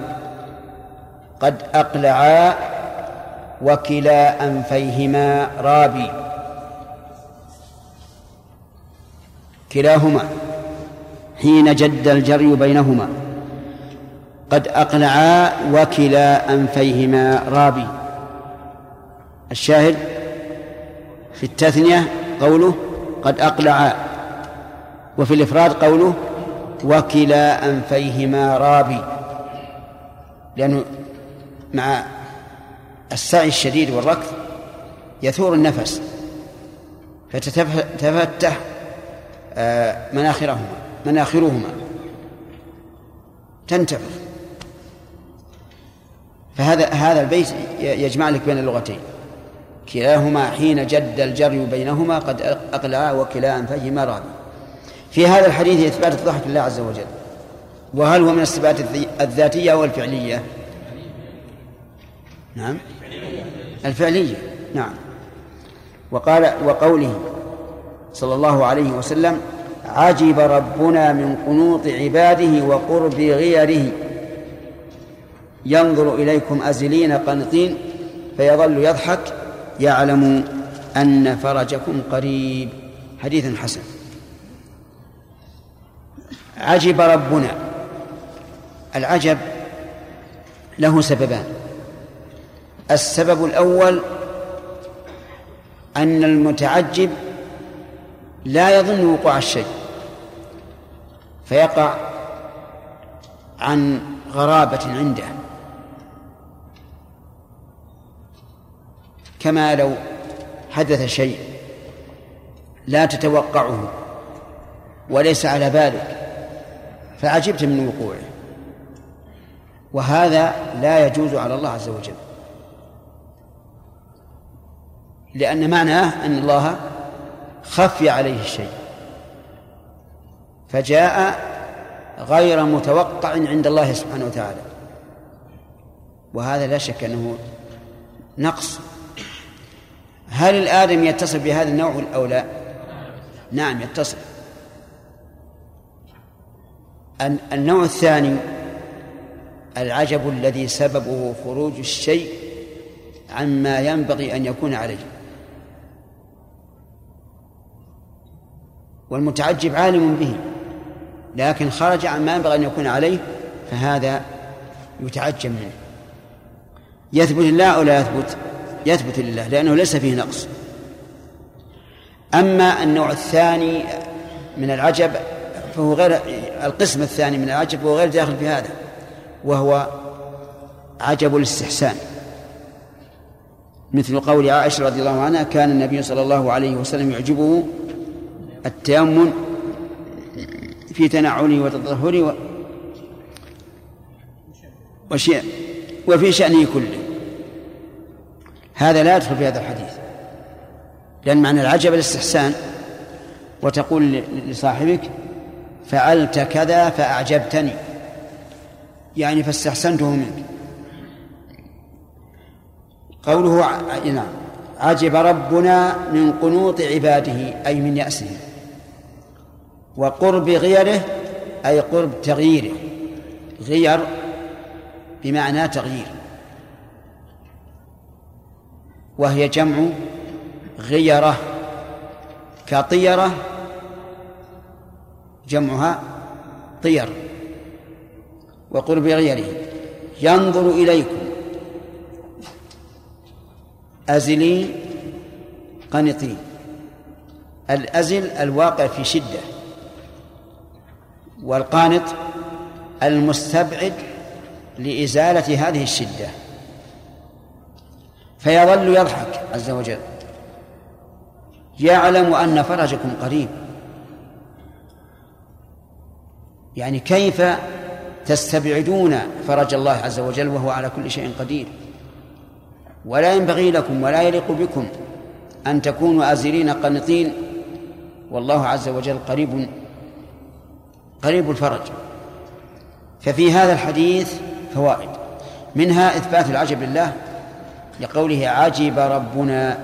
قد أقلعا وكلا أنفيهما رابي. كلاهما حين جد الجري بينهما. قد أقلعا وكلا أنفيهما رابي. الشاهد في التثنية قوله قد أقلعا وفي الإفراد قوله وكلا أنفيهما رابي. لأنه مع السعي الشديد والركض يثور النفس فتتفتح مناخرهما مناخرهما. تنتفخ فهذا هذا البيت يجمع لك بين اللغتين. كلاهما حين جد الجري بينهما قد أقلع وكلا أنفيهما راضي. في هذا الحديث إثبات الضحك لله عز وجل. وهل هو من الصفات الذاتية أو الفعلية؟ نعم. الفعلية. نعم. وقال وقوله صلى الله عليه وسلم عجب ربنا من قنوط عباده وقرب غيره. ينظر إليكم أزلين قنطين فيظل يضحك يعلم أن فرجكم قريب. حديث حسن. عجب ربنا. العجب له سببان. السبب الأول أن المتعجب لا يظن وقوع الشيء. فيقع عن غرابة عنده. كما لو حدث شيء لا تتوقعه وليس على بالك فعجبت من وقوعه. وهذا لا يجوز على الله عز وجل. لأن معناه أن الله خفي عليه الشيء فجاء غير متوقع عند الله سبحانه وتعالى. وهذا لا شك أنه نقص. هل الآدم يتصل بهذا النوع أو لا؟ نعم يتصل. النوع الثاني العجب الذي سببه خروج الشيء عما ينبغي أن يكون عليه. والمتعجب عالم به. لكن خرج عما ينبغي أن يكون عليه فهذا يتعجب منه. يثبت لله أو لا يثبت؟ يثبت لله لأنه ليس فيه نقص. أما النوع الثاني من العجب فهو غير القسم الثاني من العجب هو غير داخل في هذا وهو عجب الاستحسان. مثل قول عائشة رضي الله عنها كان النبي صلى الله عليه وسلم يعجبه التيمم في تنعله وتطهره وشيء وفي شأنه كله. هذا لا يدخل في هذا الحديث. لأن معنى العجب الاستحسان وتقول لصاحبك فعلت كذا فأعجبتني. يعني فاستحسنته منك. قوله نعم. عجب ربنا من قنوط عباده أي من يأسهم. وقرب غيره أي قرب تغييره. غير بمعنى تغيير. وهي جمع غيرة. كطيرة جمعها طير. وقرب غيره. ينظر إليكم. أزلين قنطين الأزل الواقع في شدة. والقانط المستبعد لإزالة هذه الشدة فيظل يضحك عز وجل. يعلم أن فرجكم قريب. يعني كيف تستبعدون فرج الله عز وجل وهو على كل شيء قدير؟ ولا ينبغي لكم ولا يليق بكم أن تكونوا آزرين قنطين والله عز وجل قريب قريب الفرج. ففي هذا الحديث فوائد. منها إثبات العجب لله لقوله عجب ربنا.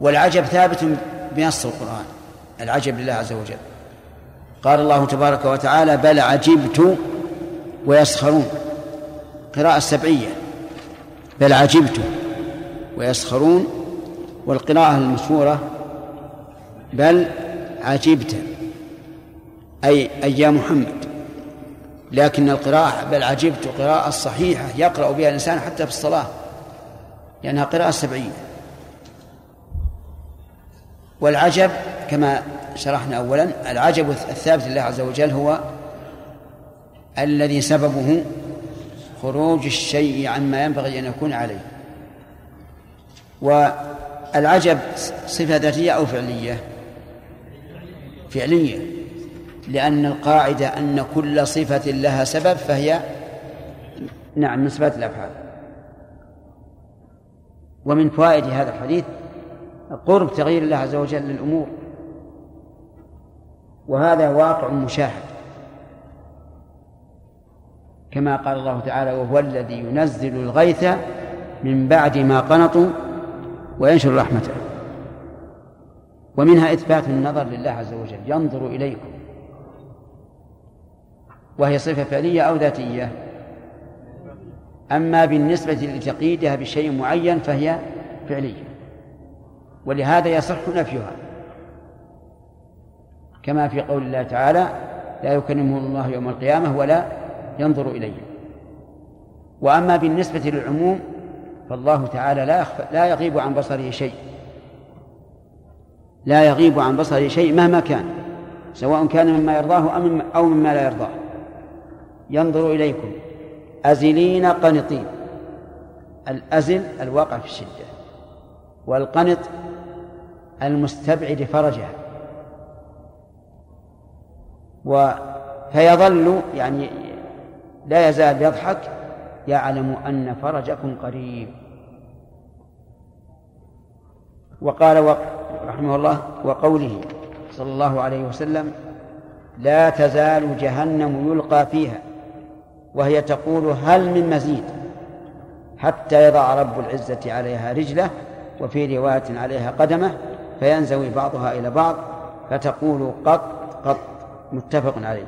والعجب ثابت بنص القرآن العجب لله عز وجل. قال الله تبارك وتعالى بل عجبت ويسخرون. قراءة سبعية بل عجبت ويسخرون. والقراءة المشهورة بل عجبت. أي أي يا محمد. لكن القراءة بل عجبت قراءة الصحيحة يقرأ بها الإنسان حتى في الصلاة لأنها قراءة سبعية. والعجب كما شرحنا أولا العجب الثابت لله عز وجل هو الذي سببه خروج الشيء عما ينبغي أن يكون عليه. والعجب صفة ذاتية أو فعلية؟ فعلية. لأن القاعدة أن كل صفة لها سبب فهي نعم من صفات الأفعال. ومن فوائد هذا الحديث قرب تغيير الله عز وجل للأمور. وهذا واقع مشاهد. كما قال الله تعالى وهو الذي ينزل الغيث من بعد ما قنطوا وينشر رحمته ومنها إثبات النظر لله عز وجل ينظر إليكم. وهي صفة فعلية أو ذاتية. أما بالنسبة لتقييدها بشيء معين فهي فعلية. ولهذا يصح نفيها. كما في قول الله تعالى لا يكلمه الله يوم القيامة ولا ينظر إليه. وأما بالنسبة للعموم فالله تعالى لا يخفى لا يغيب عن بصره شيء. لا يغيب عن بصره شيء مهما كان سواء كان مما يرضاه أو مما لا يرضاه. ينظر إليكم. أزلين قنطين الأزل الواقع في الشدة والقنط المستبعد فرجها. و فيظل يعني لا يزال يضحك يعلم أن فرجكم قريب. وقال رحمه الله وقوله صلى الله عليه وسلم لا تزال جهنم يلقى فيها. وهي تقول هل من مزيد حتى يضع رب العزة عليها رجله وفي رواية عليها قدمه فينزوي بعضها إلى بعض فتقول قط قط متفق عليه.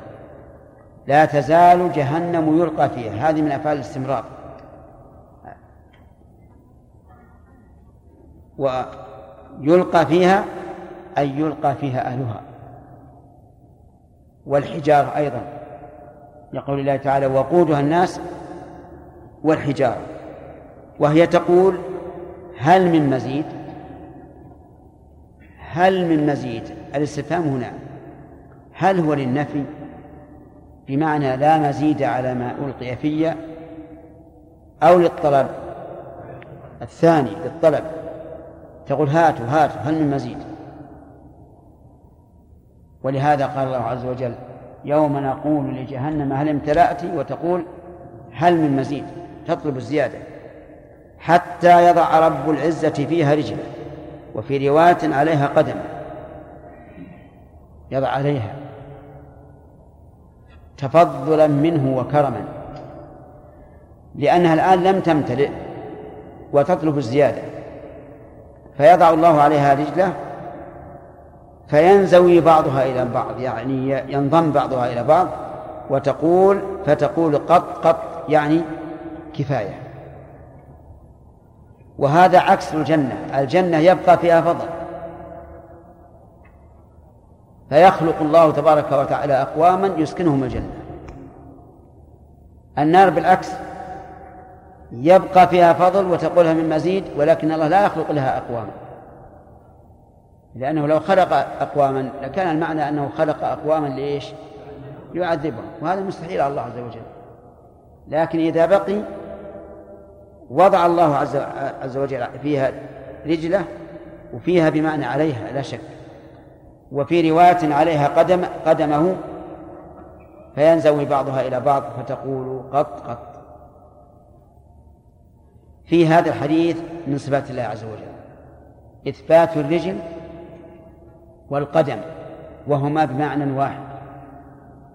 لا تزال جهنم يلقى فيها. هذه من أفعال الاستمرار. ويلقى فيها أي يلقى فيها أهلها. والحجارة أيضا. يقول الله تعالى وقودها الناس والحجارة وهي تقول هل من مزيد؟ هل من مزيد؟ الاستفهام هنا هل هو للنفي؟ بمعنى لا مزيد على ما ألقي في أو للطلب. الثاني للطلب تقول هاتوا هاتوا هل من مزيد؟ ولهذا قال الله عز وجل يوم نقول لجهنم هل امتلأت؟ وتقول هل من مزيد؟ تطلب الزيادة. حتى يضع رب العزة فيها رجله وفي رواية عليها قدم. يضع عليها. تفضلا منه وكرما. لأنها الآن لم تمتلئ وتطلب الزيادة. فيضع الله عليها رجله فينزوي بعضها إلى بعض يعني ينضم بعضها إلى بعض وتقول فتقول قط قط يعني كفاية. وهذا عكس الجنة الجنة يبقى فيها فضل. فيخلق الله تبارك وتعالى أقواما يسكنهم الجنة. النار بالعكس يبقى فيها فضل وتقولها من مزيد ولكن الله لا يخلق لها أقواما لأنه لو خلق أقواما لكان المعنى أنه خلق أقواما لإيش؟ يعذبهم وهذا مستحيل على الله عز وجل. لكن إذا بقي وضع الله عز, عز وجل فيها رجلة وفيها بمعنى عليها لا شك. وفي رواية عليها قدم قدمه فينزوي بعضها إلى بعض فتقول قط قط. في هذا الحديث من صفات الله عز وجل. إثبات الرجل والقدم وهما بمعنى واحد.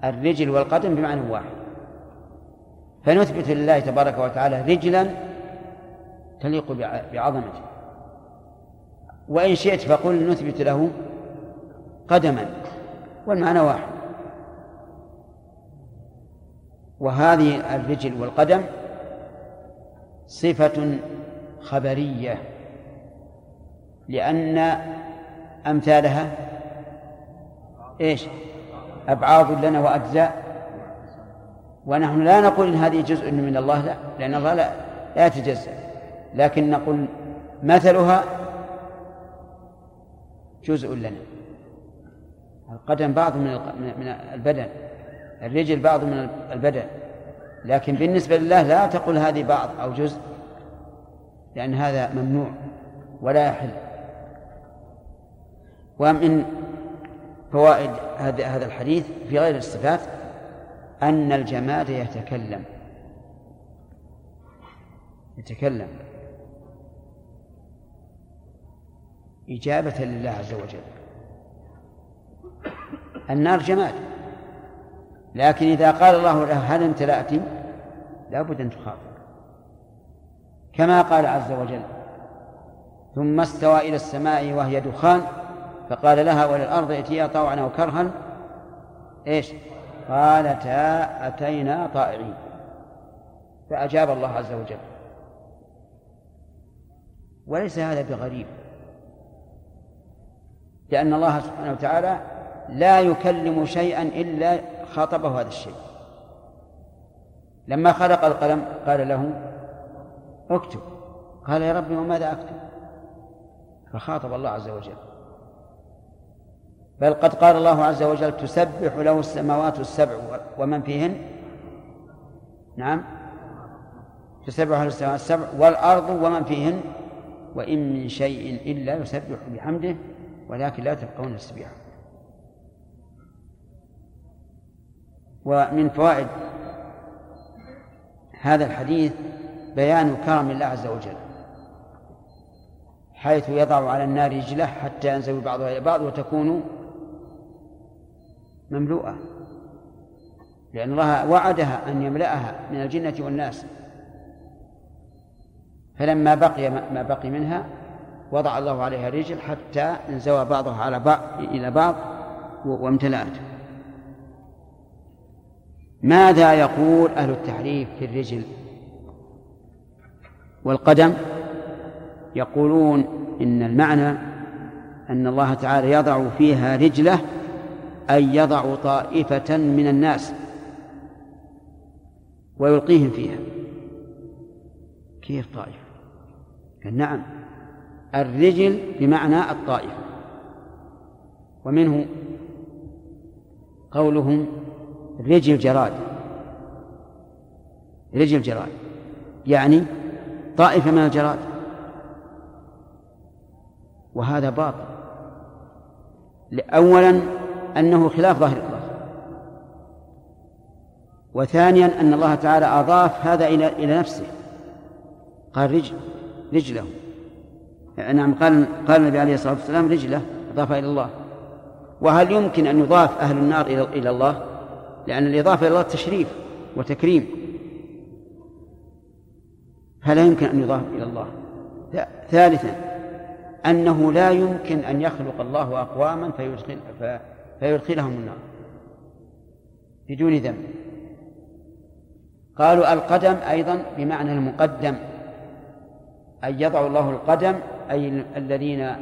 الرجل والقدم بمعنى واحد. فنثبت لله تبارك وتعالى رجلا تليق بعظمته. وإن شئت فقل نثبت له قدما والمعنى واحد. وهذه الرجل والقدم صفة خبرية لأن أمثالها؟ إيش؟ أبعاض لنا وأجزاء؟ ونحن لا نقول إن هذه جزء من الله لا لأن الله لا, لا يتجزأ. لكن نقول مثلها جزء لنا. القدم بعض من من البدن. الرجل بعض من البدن. لكن بالنسبة لله لا تقول هذه بعض أو جزء لأن هذا ممنوع ولا يحل. ومن فوائد هذا الحديث في غير الصفات أن الجماد يتكلم. يتكلم. إجابة لله عز وجل. النار جماد. لكن إذا قال الله له هل امتلأت لا بد أن تخاطب. كما قال عز وجل ثم استوى إلى السماء وهي دخان فقال لها وللأرض ائتيا طوعا أو كرها. إيش؟ قالتا أتينا طائعين. فأجاب الله عز وجل. وليس هذا بغريب. لأن الله سبحانه وتعالى لا يكلم شيئا إلا خاطبه هذا الشيء. لما خلق القلم قال له اكتب. قال يا ربي وماذا أكتب؟ فخاطب الله عز وجل. بل قد قال الله عز وجل تسبح له السماوات السبع ومن فيهن؟ نعم. تسبح له السماوات السبع والأرض ومن فيهن؟ وإن من شيء إلا يسبح بحمده ولكن لا تفقهون التسبيح ومن فوائد هذا الحديث بيان كرم الله عز وجل حيث يضع على النار رجله حتى ينزوي بعضها إلى بعض وتكون مملوءة. لأن الله وعدها أن يملأها من الجنة والناس. فلما بقي ما بقي منها وضع الله عليها رجل حتى انزوى بعضها على بعض إلى بعض وامتلأت. ماذا يقول أهل التحريف في الرجل؟ والقدم؟ يقولون إن المعنى أن الله تعالى يضع فيها رجله أي يضع طائفة من الناس ويلقيهم فيها. كيف طائفة؟ قال نعم. الرجل بمعنى الطائفة. ومنه قولهم رجل جراد. رجل جراد. يعني طائفة من الجراد. وهذا باطل. أولا أنه خلاف ظاهر. الله وثانيا أن الله تعالى أضاف هذا إلى إلى نفسه. قال رجل رجله. نعم قال قال النبي عليه الصلاة والسلام رجله أضاف إلى الله. وهل يمكن أن يضاف أهل النار إلى إلى الله؟ لأن الإضافة إلى الله تشريف وتكريم. فلا يمكن أن يضاف إلى الله؟ ثالثا أنه لا يمكن أن يخلق الله أقواما فيدخل فيدخلهم النار بدون ذنب. قالوا القدم أيضا بمعنى المقدم أن يضع الله القدم أي الذين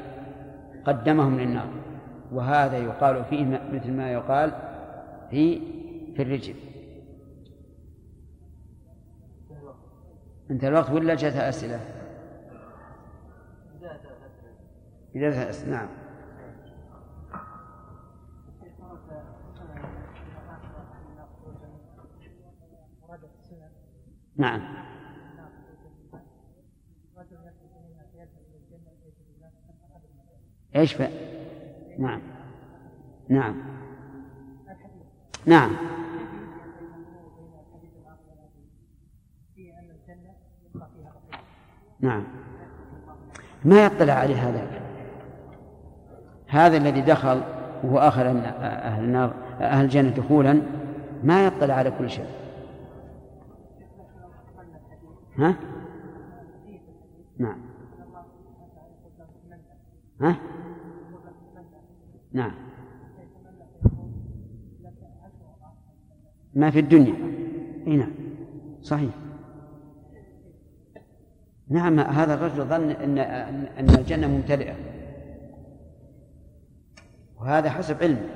قدمهم للنار. وهذا يقال فيه مثل ما يقال في في الرجل. انتهى الوقت ولا جاءت أسئلة؟ إذا نعم. نعم. إيش ف... نعم. نعم. نعم. نعم. ما يطلع عليه هذا هذا الذي دخل وهو آخر أهل النار أهل الجنة دخولا ما يطلع على كل شيء. ها؟ نعم. ها؟ نعم. ما في الدنيا. إي نعم. صحيح. نعم هذا الرجل ظن ان ان الجنة ممتلئة. وهذا حسب علمه.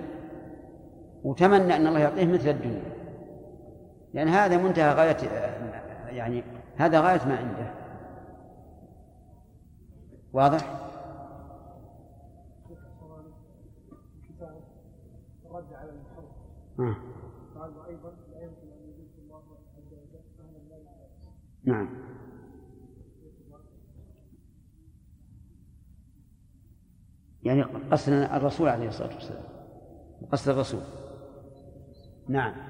وتمنى أن الله يعطيه مثل الدنيا. لأن هذا منتهى غاية يعني هذا غاية ما عنده. واضح؟ آه. نعم. يعني قصد الرسول عليه الصلاة والسلام. قصد الرسول. نعم.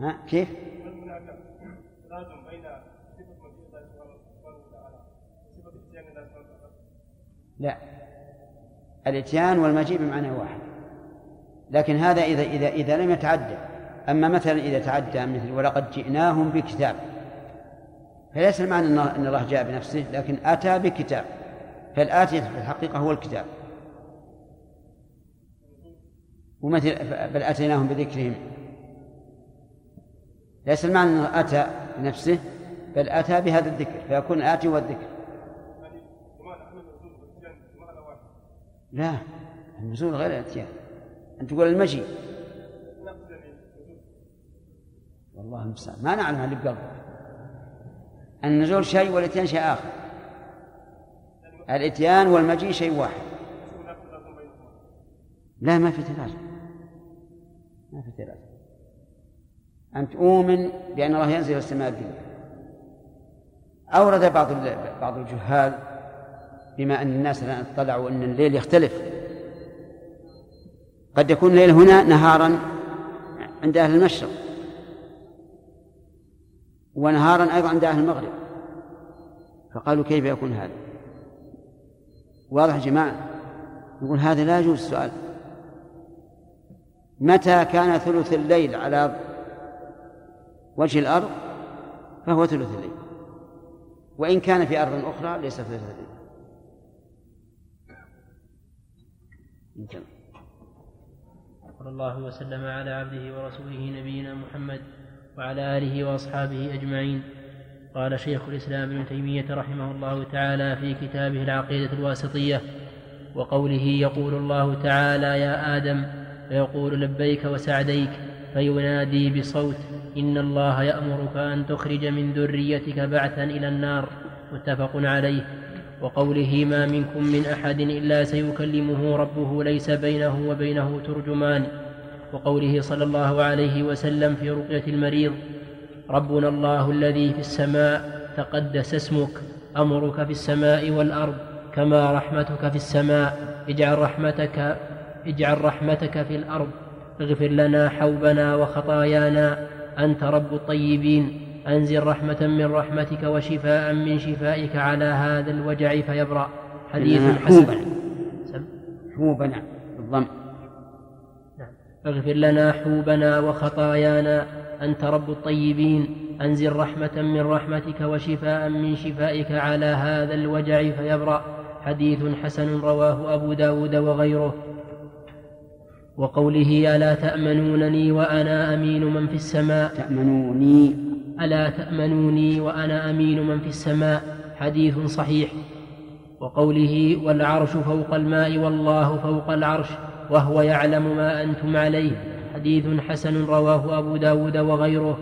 ها كيف؟ لا. الإتيان والمجيء بمعنى واحد. لكن هذا إذا إذا إذا لم يتعدى. أما مثلا إذا تعدى مثل ولقد جئناهم بكتاب. فليس المعنى أن الله جاء بنفسه لكن أتى بكتاب. فالآتي في الحقيقة هو الكتاب. ومثل بل أتيناهم بذكرهم. ليس المعنى أنه أتى بنفسه بل أتى بهذا الذكر فيكون آتي والذكر لا النزول غير الاتيان. أن تقول المجيء. والله المستعان. ما نعلم اللي بقلبه النزول شيء والاتيان شيء آخر. الاتيان والمجيء شيء واحد. لا ما في تلازم ما في تلازم أن تؤمن بأن الله ينزل السماء الدنيا. أورد بعض بعض الجهال بما أن الناس الآن اطلعوا أن الليل يختلف. قد يكون الليل هنا نهارا عند أهل المشرق ونهارا أيضا عند أهل المغرب. فقالوا كيف يكون هذا؟ واضح يا جماعة؟ يقول هذا لا يجوز السؤال. متى كان ثلث الليل على وجه الأرض فهو ثلث الليل. وإن كان في أرض أخرى ليس ثلث الليل. صلى الله وسلم على عبده ورسوله نبينا محمد وعلى آله وأصحابه أجمعين. قال شيخ الإسلام ابن تيمية رحمه الله تعالى في كتابه العقيدة الواسطية وقوله يقول الله تعالى يا آدم فيقول لبيك وسعديك فينادي بصوت إن الله يأمرك أن تخرج من ذريتك بعثا إلى النار متفق عليه. وقوله ما منكم من أحد إلا سيكلمه ربه ليس بينه وبينه ترجمان وقوله صلى الله عليه وسلم في رقية المريض ربنا الله الذي في السماء تقدس اسمك أمرك في السماء والأرض كما رحمتك في السماء اجعل رحمتك اجعل رحمتك في الأرض اغفر لنا حوبنا وخطايانا أنت رب الطيبين. أنزل رحمة من رحمتك وشفاء من شفائك على هذا الوجع فيبرأ. حديث حسن. حوبنا. بالضم نعم. اغفر لنا حوبنا وخطايانا. أنت رب الطيبين. أنزل رحمة من رحمتك وشفاء من شفائك على هذا الوجع فيبرأ. حديث حسن رواه أبو داود وغيره. وقوله ألا تأمنونني وأنا أمين من في السماء. تأمنوني. ألا تأمنوني وأنا أمين من في السماء. حديث صحيح. وقوله والعرش فوق الماء والله فوق العرش وهو يعلم ما أنتم عليه. حديث حسن رواه أبو داود وغيره.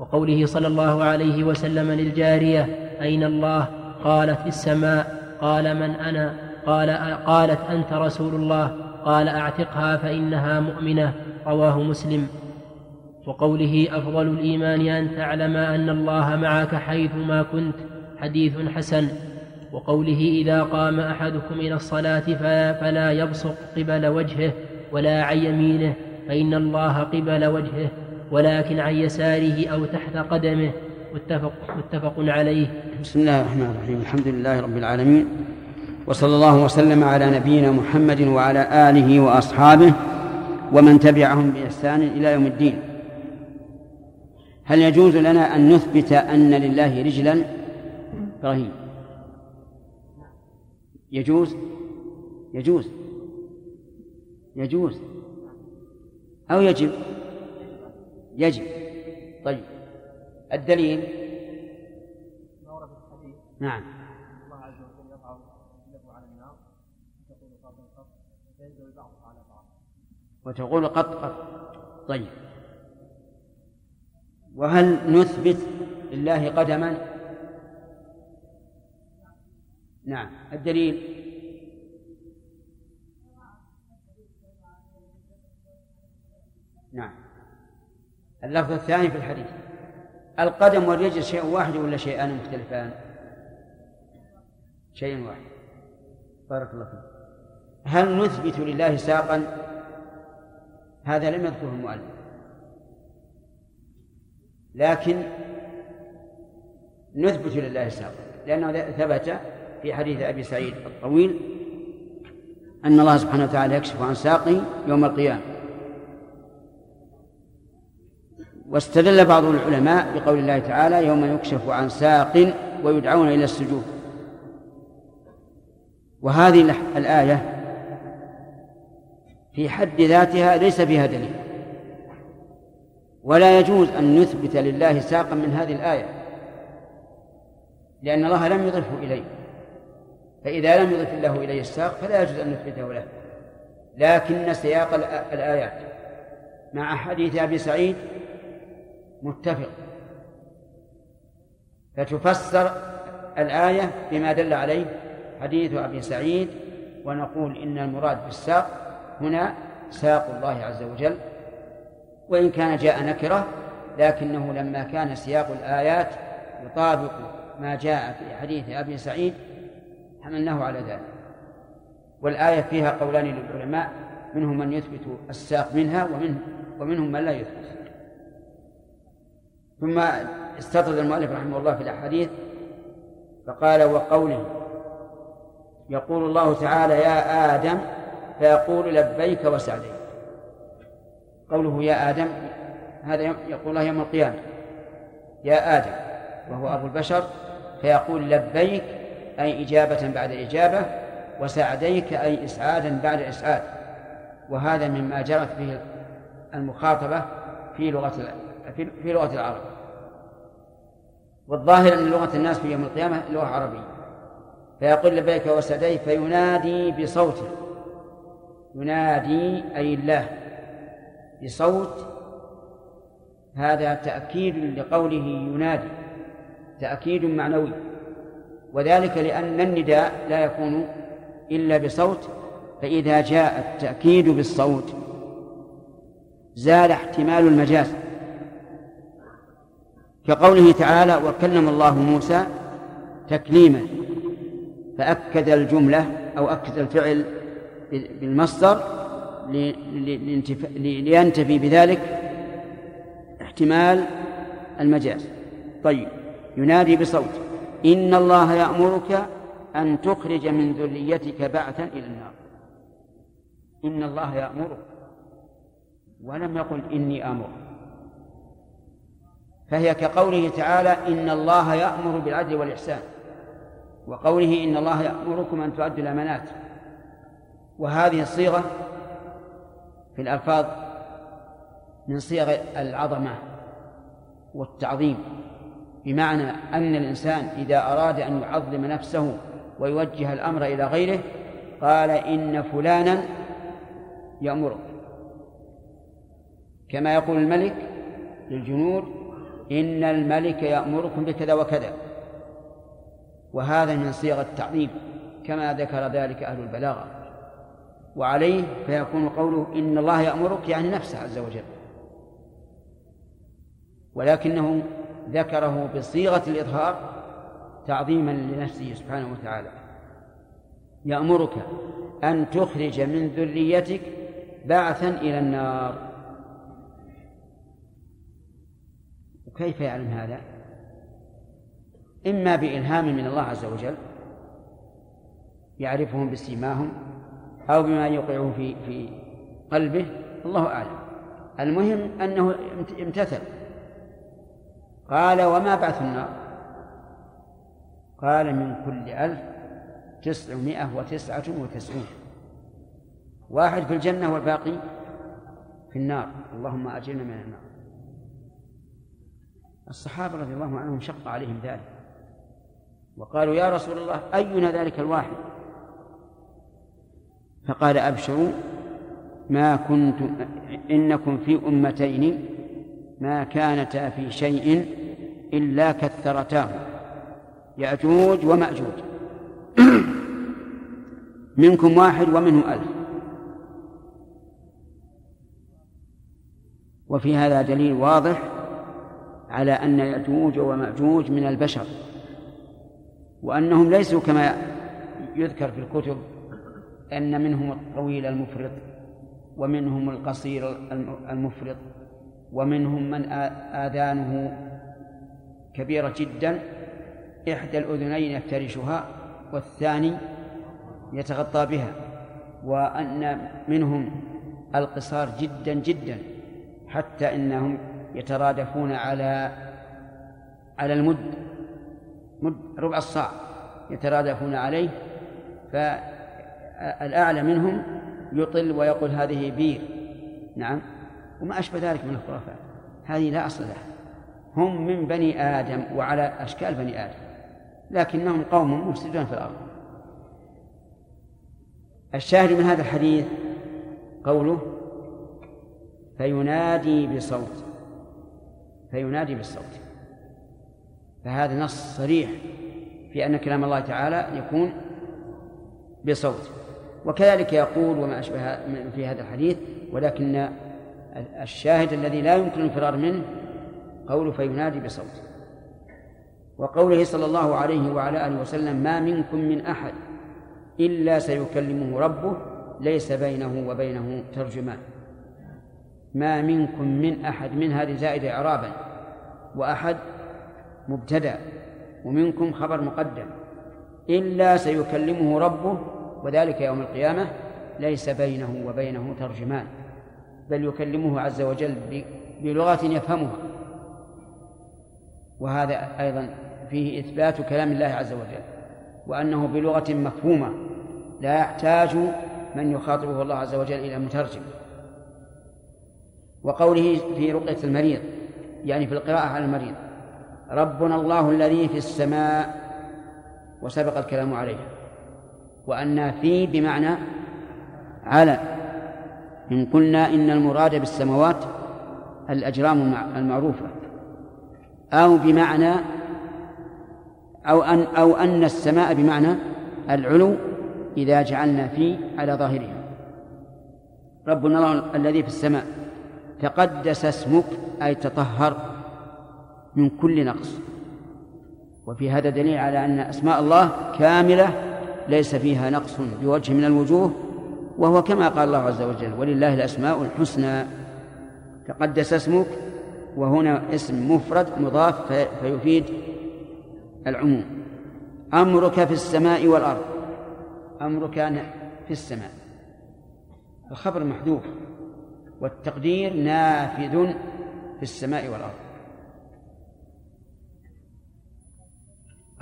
وقوله صلى الله عليه وسلم للجارية أين الله؟ قالت في السماء. قال من أنا؟ قال قالت أنت رسول الله. قال أعتقها فإنها مؤمنة رواه مسلم. وقوله أفضل الإيمان أن تعلم أن الله معك حيثما كنت حديث حسن. وقوله إذا قام أحدكم إلى الصلاة فلا يبصق قبل وجهه ولا عن يمينه فإن الله قبل وجهه ولكن عن يساره أو تحت قدمه. متفق, متفق عليه. بسم الله الرحمن الرحيم. الحمد لله رب العالمين. وصلى الله وسلم على نبينا محمد وعلى آله وأصحابه ومن تبعهم بإحسان إلى يوم الدين. هل يجوز لنا أن نثبت أن لله رجلا؟ إبراهيم. يجوز؟ يجوز. يجوز. أو يجب؟ يجب. طيب. الدليل؟ نعم الله عز وجل يضع يده على النار تقول قط قط فينزل بعضها على بعض وتقول قط قط. طيب. وهل نثبت لله قدما؟ نعم. الدليل. نعم. اللفظ الثاني في الحديث. القدم والرجل شيء واحد ولا شيئان مختلفان؟ شيء واحد. بارك الله فيك. هل نثبت لله ساقا؟ هذا لم يذكره المؤلف. لكن نثبت لله ساقا لأنه ثبت في حديث أبي سعيد الطويل أن الله سبحانه وتعالى يكشف عن ساقه يوم القيامة. واستدل بعض العلماء بقول الله تعالى يوم يكشف عن ساق ويدعون إلى السجود. وهذه الآية في حد ذاتها ليس فيها دليل. ولا يجوز أن نثبت لله ساقا من هذه الآية لأن الله لم يضفه إليه. فإذا لم يضف الله إليه الساق فلا يجوز أن نثبته له. لكن سياق الآيات مع حديث أبي سعيد متفق. فتفسر الآية بما دل عليه حديث أبي سعيد ونقول إن المراد بالساق هنا ساق الله عز وجل وإن كان جاء نكرة لكنه لما كان سياق الآيات يطابق ما جاء في حديث أبي سعيد حملناه على ذلك. والآية فيها قولان للعلماء منهم من يثبت الساق منها ومنهم ومنهم من لا يثبت. ثم استطرد المؤلف رحمه الله في الأحاديث فقال وقوله يقول الله تعالى يا آدم فيقول لبيك وسعديك. قوله يا آدم هذا يقول الله يوم القيامة. يا آدم وهو أبو البشر فيقول لبيك أي إجابة بعد إجابة وسعديك أي إسعادا بعد إسعاد. وهذا مما جرت به المخاطبة في لغة في لغة العرب. والظاهر أن لغة الناس في يوم القيامة لغة عربية. فيقول لبيك وسعديك فينادي بصوته ينادي أي الله بصوت هذا تأكيد لقوله ينادي تأكيد معنوي. وذلك لأن النداء لا يكون إلا بصوت فإذا جاء التأكيد بالصوت زال احتمال المجاز. كقوله تعالى وكلم الله موسى تكليما فأكد الجملة أو أكد الفعل بالمصدر لينتفي بذلك احتمال المجاز. طيب ينادي بصوت إن الله يأمرك أن تخرج من ذريتك بعثا إلى النار. إن الله يأمرك. ولم يقل إني آمر. فهي كقوله تعالى إن الله يأمر بالعدل والإحسان. وقوله إن الله يأمركم أن تؤدوا الأمانات. وهذه الصيغة في الألفاظ من صيغ العظمة والتعظيم بمعنى أن الإنسان إذا أراد أن يعظم نفسه ويوجه الأمر إلى غيره قال إن فلانا يأمرك كما يقول الملك للجنود إن الملك يأمركم بكذا وكذا. وهذا من صيغ التعظيم كما ذكر ذلك أهل البلاغة. وعليه فيكون قوله إن الله يأمرك يعني نفسه عز وجل. ولكنه ذكره بصيغة الإظهار تعظيما لنفسه سبحانه وتعالى. يأمرك أن تخرج من ذريتك بعثا إلى النار. وكيف يعلم هذا؟ إما بإلهام من الله عز وجل يعرفهم بسيماهم أو بما يوقعه في في قلبه الله أعلم. المهم أنه امتثل. قال وما بعث النار؟ قال من كل ألف تسعمائة وتسعة وتسعون. واحد في الجنة والباقي في النار. اللهم أجرنا من النار. الصحابة رضي الله عنهم شق عليهم ذلك. وقالوا يا رسول الله أينا ذلك الواحد؟ فقال أبشروا ما كنتم إنكم في أمتين ما كانتا في شيء إلا كثرتاه يأجوج ومأجوج. منكم واحد ومنهم ألف. وفي هذا دليل واضح على أن يأجوج ومأجوج من البشر وأنهم ليسوا كما يذكر في الكتب أن منهم الطويل المفرط ومنهم القصير المفرط ومنهم من آذانه كبيرة جدا. إحدى الأذنين يفترشها والثاني يتغطى بها وأن منهم القصار جدا جدا حتى إنهم يترادفون على على المد مد ربع الصاع يترادفون عليه فالأعلى منهم يطل ويقول هذه بير. نعم. وما أشبه ذلك من الخرافات. هذه لا أصل لها. هم من بني آدم وعلى أشكال بني آدم. لكنهم قوم مفسدون في الأرض. الشاهد من هذا الحديث قوله فينادي بصوت. فينادي بالصوت. فهذا نص صريح في أن كلام الله تعالى يكون بصوت. وكذلك يقول وما أشبه في هذا الحديث ولكن الشاهد الذي لا يمكن الفرار منه قوله فينادي بصوت. وقوله صلى الله عليه وعلى آله وسلم ما منكم من أحد إلا سيكلمه ربه ليس بينه وبينه ترجمان. ما منكم من أحد من هذه زائدة إعرابا. وأحد مبتدأ ومنكم خبر مقدم إلا سيكلمه ربه وذلك يوم القيامة ليس بينه وبينه ترجمان بل يكلمه عز وجل بلغة يفهمها. وهذا أيضا فيه إثبات كلام الله عز وجل وأنه بلغة مفهومة لا يحتاج من يخاطبه الله عز وجل إلى مترجم. وقوله في رقية المريض يعني في القراءة على المريض ربنا الله الذي في السماء وسبق الكلام عليه. وأن في بمعنى على. إن قلنا إن المراد بالسماوات الأجرام المعروفة. أو بمعنى أو أن أو أن السماء بمعنى العلو إذا جعلنا في على ظاهرها. ربنا الله الذي في السماء تقدس اسمك أي تطهر من كل نقص. وفي هذا دليل على أن أسماء الله كاملة ليس فيها نقص بوجه من الوجوه وهو كما قال الله عز وجل ولله الأسماء الحسنى. تقدس اسمك وهنا اسم مفرد مضاف فيفيد العموم. أمرك في السماء والأرض. أمرك في السماء. الخبر محذوف والتقدير نافذ في السماء والأرض.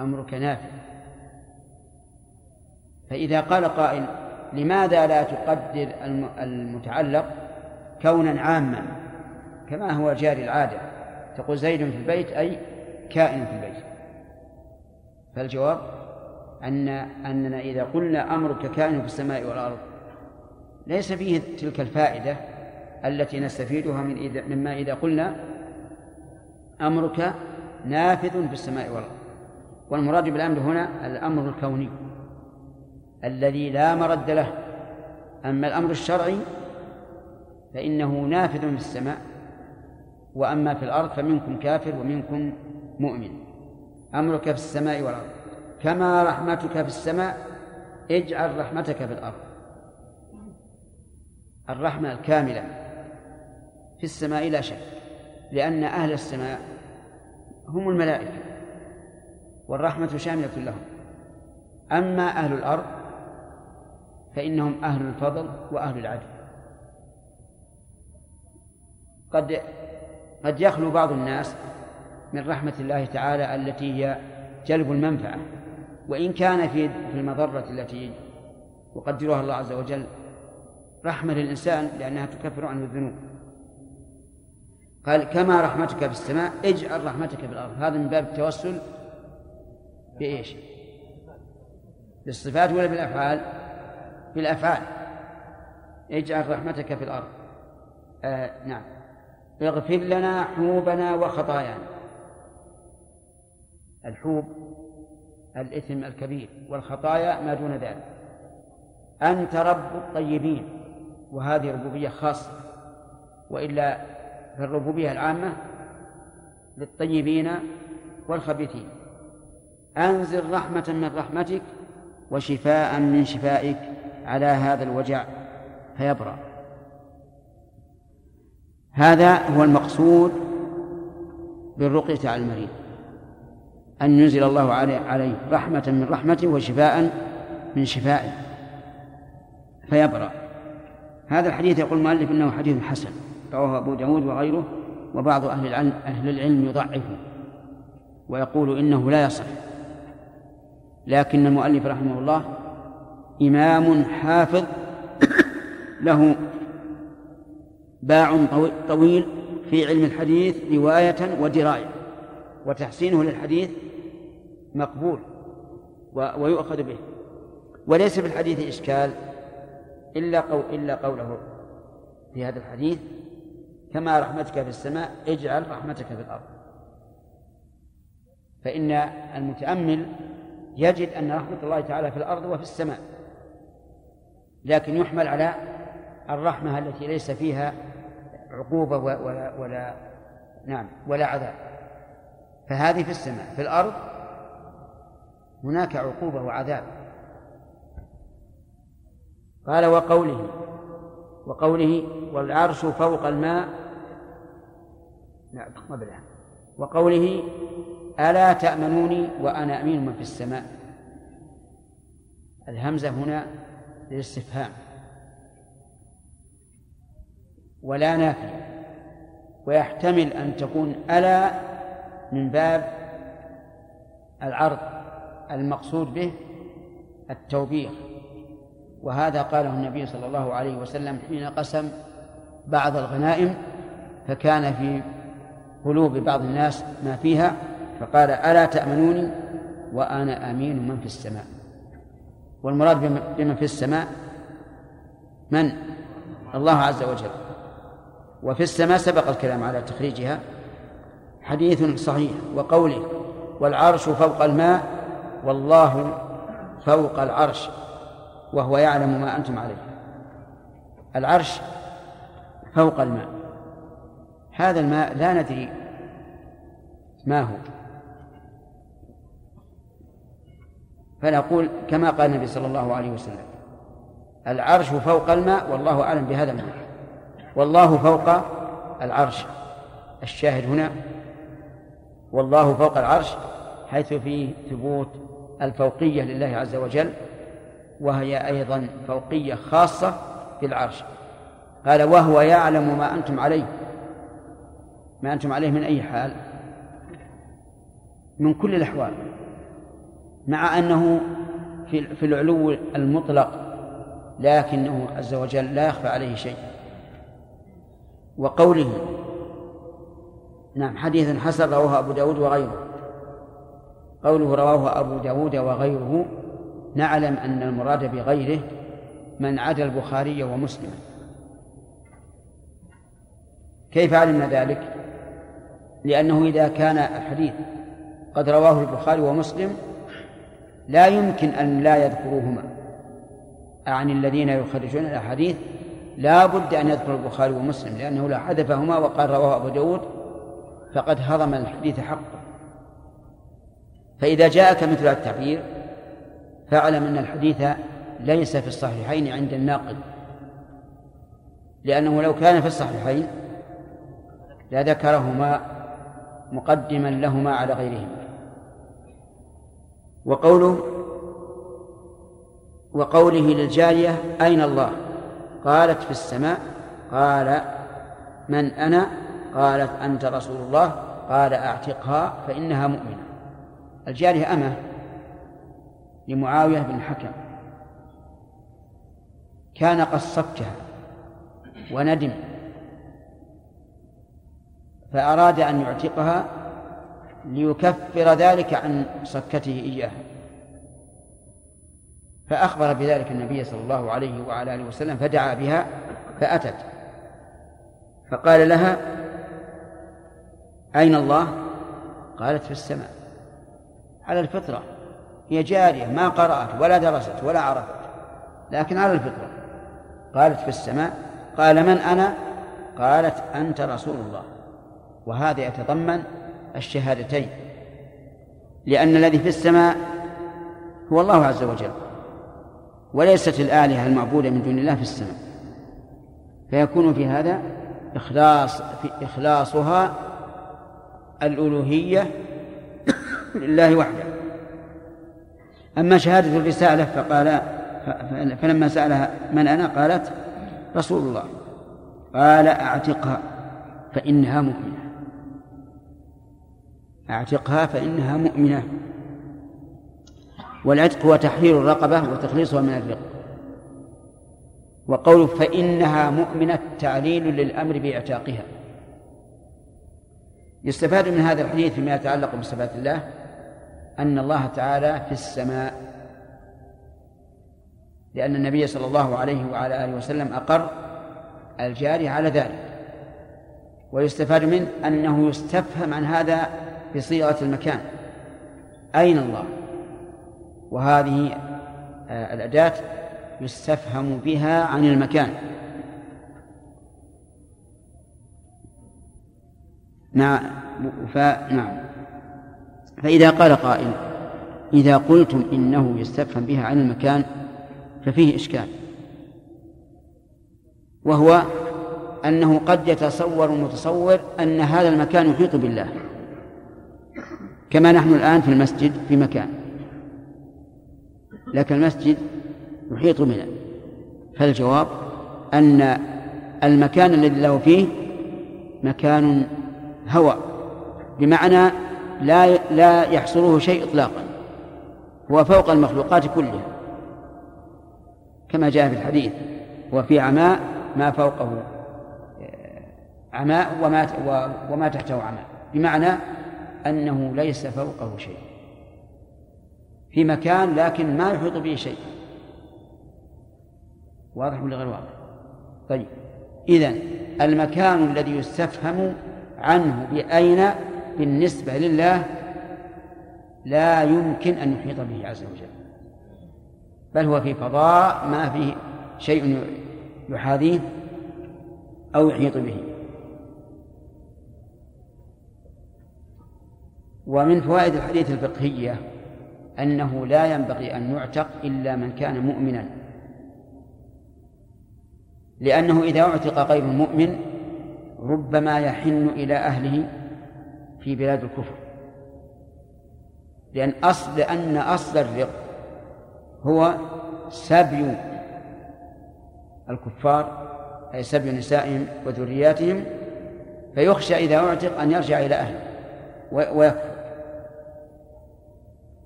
أمرك نافذ. فإذا قال قائل لماذا لا تقدر المتعلق كونا عاما؟ كما هو جاري العادة. تقول زيد في البيت أي كائن في البيت. فالجواب أن أننا إذا قلنا أمرك كائن في السماء والأرض ليس فيه تلك الفائدة التي نستفيدها من إذا مما إذا قلنا أمرك نافذ في السماء والأرض. والمراد بالأمر هنا الأمر الكوني. الذي لا مرد له. أما الأمر الشرعي فإنه نافذ في السماء وأما في الأرض فمنكم كافر ومنكم مؤمن. أمرك في السماء والأرض. كما رحمتك في السماء اجعل رحمتك في الأرض. الرحمة الكاملة في السماء لا شك لأن أهل السماء هم الملائكة والرحمة شاملة لهم. أما أهل الأرض فإنهم أهل الفضل وأهل العدل. قد قد يخلو بعض الناس من رحمة الله تعالى التي هي جلب المنفعة وإن كان في في المضرة التي يقدرها الله عز وجل رحمة للإنسان لأنها تكفر عنه الذنوب. قال كما رحمتك في السماء اجعل رحمتك في الأرض. هذا من باب التوسل بإيش؟ بالصفات ولا بالأفعال؟ بالأفعال. اجعل رحمتك في الأرض. آه نعم. اغفر لنا حوبنا وخطايانا. الحوب الإثم الكبير والخطايا ما دون ذلك. أنت رب الطيبين وهذه ربوبية خاصة. وإلا في الربوبية العامة للطيبين والخبيثين. أنزل رحمة من رحمتك وشفاء من شفائك. على هذا الوجع فيبرأ. هذا هو المقصود بالرقية على المريض. أن ينزل الله عليه رحمة من رحمته وشفاء من شفائه. فيبرأ. هذا الحديث يقول المؤلف إنه حديث حسن. رواه أبو داود وغيره وبعض أهل العلم أهل العلم يضعفه. ويقول إنه لا يصح. لكن المؤلف رحمه الله إمام حافظ له باع طويل في علم الحديث رواية ودراية وتحسينه للحديث مقبول ويؤخذ به. وليس في الحديث إشكال إلا قول إلا قوله في هذا الحديث كما رحمتك في السماء اجعل رحمتك في الأرض. فإن المتأمل يجد أن رحمة الله تعالى في الأرض وفي السماء. لكن يحمل على الرحمة التي ليس فيها عقوبة ولا, ولا نعم ولا عذاب. فهذه في السماء. في الأرض هناك عقوبة وعذاب. قال وقوله وقوله والعرش فوق الماء. لا قبلها وقوله ألا تأمنوني وأنا أمين من في السماء. الهمزة هنا للاستفهام ولا نافية ويحتمل أن تكون ألا من باب العرض المقصود به التوبيخ. وهذا قاله النبي صلى الله عليه وسلم حين قسم بعض الغنائم فكان في قلوب بعض الناس ما فيها فقال ألا تأمنوني وأنا أمين من في السماء. والمراد بمن في السماء؟ من؟ الله عز وجل. وفي السماء سبق الكلام على تخريجها. حديث صحيح. وقوله والعرش فوق الماء والله فوق العرش. وهو يعلم ما أنتم عليه. العرش فوق الماء. هذا الماء لا ندري ما هو. فنقول كما قال النبي صلى الله عليه وسلم العرش فوق الماء والله أعلم بهذا الماء والله فوق العرش. الشاهد هنا والله فوق العرش حيث فيه ثبوت الفوقية لله عز وجل وهي أيضا فوقية خاصة بالعرش قال وهو يعلم ما أنتم عليه. ما أنتم عليه من أي حال؟ من كل الأحوال. مع أنه في في العلو المطلق لكنه عز وجل لا يخفى عليه شيء. وقوله نعم حديث حسن رواه أبو داود وغيره. قوله رواه أبو داود وغيره نعلم أن المراد بغيره من عدا البخاري ومسلم. كيف علمنا ذلك؟ لأنه إذا كان الحديث قد رواه البخاري ومسلم لا يمكن أن لا يذكروهما. أعني الذين يخرجون الأحاديث لا بد أن يذكر البخاري ومسلم لأنه لا حذفهما وقال رواه أبو داود فقد هضم الحديث حقه. فإذا جاءك مثل التعبير فاعلم أن الحديث ليس في الصحيحين عند الناقل لأنه لو كان في الصحيحين لذكرهما مقدما لهما على غيرهما. وقوله وقوله للجارية أين الله؟ قالت في السماء. قال من أنا؟ قالت أنت رسول الله. قال أعتقها فإنها مؤمنة. الجارية أمة لمعاوية بن الحكم كان قد صكها وندم. فأراد أن يعتقها ليكفر ذلك عن صكته إياها فأخبر بذلك النبي صلى الله عليه وعلى آله وسلم فدعا بها فأتت. فقال لها أين الله؟ قالت في السماء. على الفطرة. هي جارية ما قرأت ولا درست ولا عرفت لكن على الفطرة. قالت في السماء. قال من أنا؟ قالت أنت رسول الله. وهذا يتضمن الشهادتين. لأن الذي في السماء هو الله عز وجل وليست الآلهة المعبودة من دون الله في السماء. فيكون في هذا إخلاص في إخلاصها الألوهية لله وحده. أما شهادة الرسالة فقال فلما سألها من أنا قالت رسول الله. قال أعتقها فإنها مؤمنة. أعتقها فإنها مؤمنة. والعتق هو تحرير الرقبة وتخليصها من الرق. وقوله فإنها مؤمنة تعليل للأمر بإعتاقها. يستفاد من هذا الحديث فيما يتعلق بصفات الله أن الله تعالى في السماء. لأن النبي صلى الله عليه وعلى آله وسلم أقر الجاري على ذلك. ويستفاد منه أنه يستفهم عن هذا بصيغة المكان. أين الله؟ وهذه آه، الأداة يستفهم بها عن المكان. نعم. فنعم فإذا قال قائل إذا قلتم إنه يستفهم بها عن المكان ففيه إشكال. وهو أنه قد يتصور المتصور أن هذا المكان يحيط بالله. كما نحن الآن في المسجد في مكان. لكن المسجد يحيط بنا. فالجواب أن المكان الذي له فيه مكان هوى. بمعنى لا لا يحصره شيء إطلاقا. هو فوق المخلوقات كلها. كما جاء في الحديث وفي عماء ما فوقه آه، عماء وما وما تحته عماء. بمعنى أنه ليس فوقه شيء. في مكان لكن ما يحيط به شيء. واضح ولا غير واضح؟ طيب. إذن المكان الذي يستفهم عنه بأين بالنسبة لله لا يمكن أن يحيط به عز وجل. بل هو في فضاء ما فيه شيء يحاذيه أو يحيط به. ومن فوائد الحديث الفقهية أنه لا ينبغي أن يعتق إلا من كان مؤمنا. لأنه إذا اعتق غير المؤمن ربما يحن إلى أهله في بلاد الكفر. لأن أصل لأن أصل الرق هو سبي الكفار أي سبي نسائهم وذرياتهم فيخشى إذا أعتق أن يرجع إلى أهله. ويكفر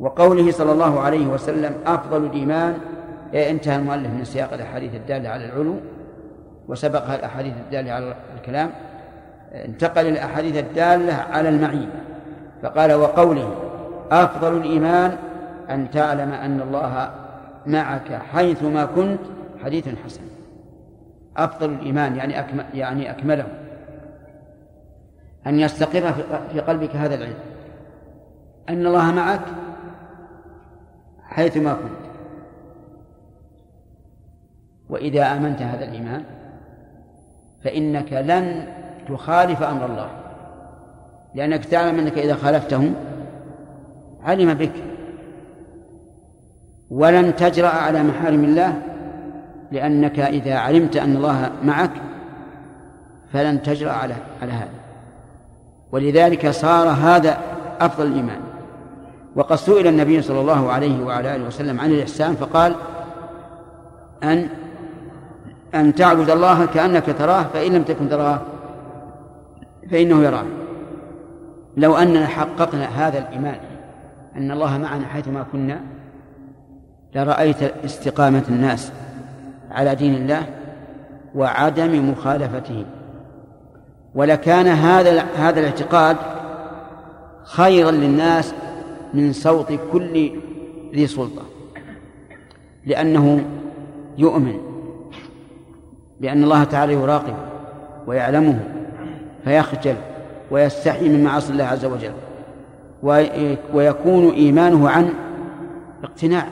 وقوله صلى الله عليه وسلم أفضل الإيمان انتهى المؤلف من سياق الأحاديث الدالة على العلو وسبقها الأحاديث الدالة على الكلام. انتقل الأحاديث الدالة على المعية فقال وقوله أفضل الإيمان أن تعلم أن الله معك حيثما كنت حديث حسن. أفضل الإيمان يعني أكمل يعني أكمله. أن يستقر في قلبك هذا العلم. أن الله معك حيثما كنت. وإذا آمنت هذا الإيمان فإنك لن تخالف أمر الله. لأنك تعلم أنك إذا خالفته علم بك. ولن تجرأ على محارم الله لأنك إذا علمت أن الله معك فلن تجرأ على على هذا. ولذلك صار هذا أفضل الإيمان. وقد سئل النبي صلى الله عليه وعلى آله وسلم عن الإحسان فقال أن أن تعبد الله كأنك تراه فإن لم تكن تراه فإنه يراك. لو أننا حققنا هذا الإيمان أن الله معنا حيثما كنا لرأيت استقامة الناس على دين الله وعدم مخالفته. ولكان هذا هذا الاعتقاد خيرا للناس من صوت كل ذي سلطة لأنه يؤمن بأن الله تعالى يراقب ويعلمه فيخجل ويستحي من معاصي الله عز وجل ويكون إيمانه عن اقتناع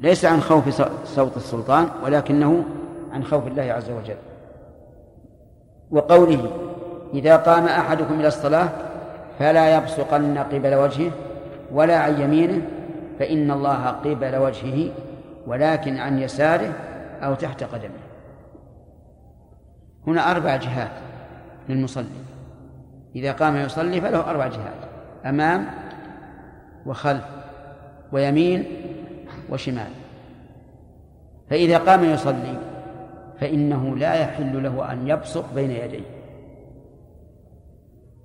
ليس عن خوف صوت السلطان ولكنه عن خوف الله عز وجل. وقوله إذا قام أحدكم إلى الصلاة فلا يبصقن قبل وجهه ولا عن يمينه فإن الله قبل وجهه ولكن عن يساره أو تحت قدمه. هنا أربع جهات للمصلي. إذا قام يصلي فله أربع جهات أمام وخلف ويمين وشمال. فإذا قام يصلي فإنه لا يحل له أن يبصق بين يديه.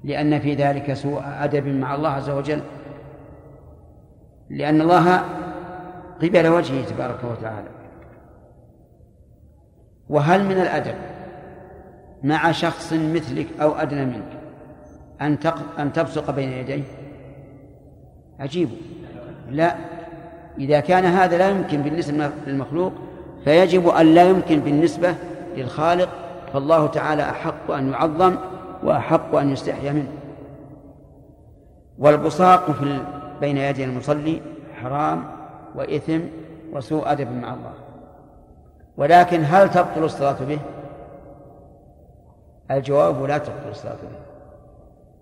لأن في ذلك سوء أدب مع الله عز وجل. لأن الله قبل وجهه تبارك وتعالى. وهل من الأدب مع شخص مثلك أو أدنى منك أن أن تبصق بين يديه؟ عجيب. لا. إذا كان هذا لا يمكن بالنسبة للمخلوق فيجب أن لا يمكن بالنسبة للخالق فالله تعالى أحق أن يعظم وأحق أن يستحيا منه. والبصاق في بين يدي المصلي حرام وإثم وسوء أدب مع الله. ولكن هل تبطل الصلاة به؟ الجواب لا تبطل الصلاة به.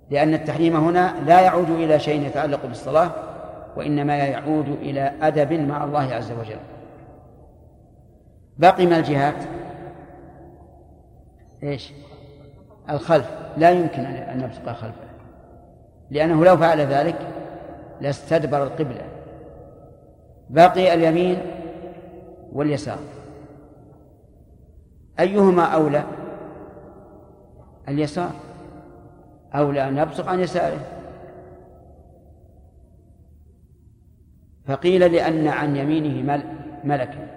لأن التحريم هنا لا يعود إلى شيء يتعلق بالصلاة وإنما يعود إلى أدب مع الله عز وجل. بقي من الجهات إيش؟ الخلف. لا يمكن أن نبصق خلفه لأنه لو فعل ذلك لاستدبر القبلة. بقي اليمين واليسار. أيهما أولى؟ اليسار. أولى أن يبصق عن يساره. فقيل لأن عن يمينه ملكا.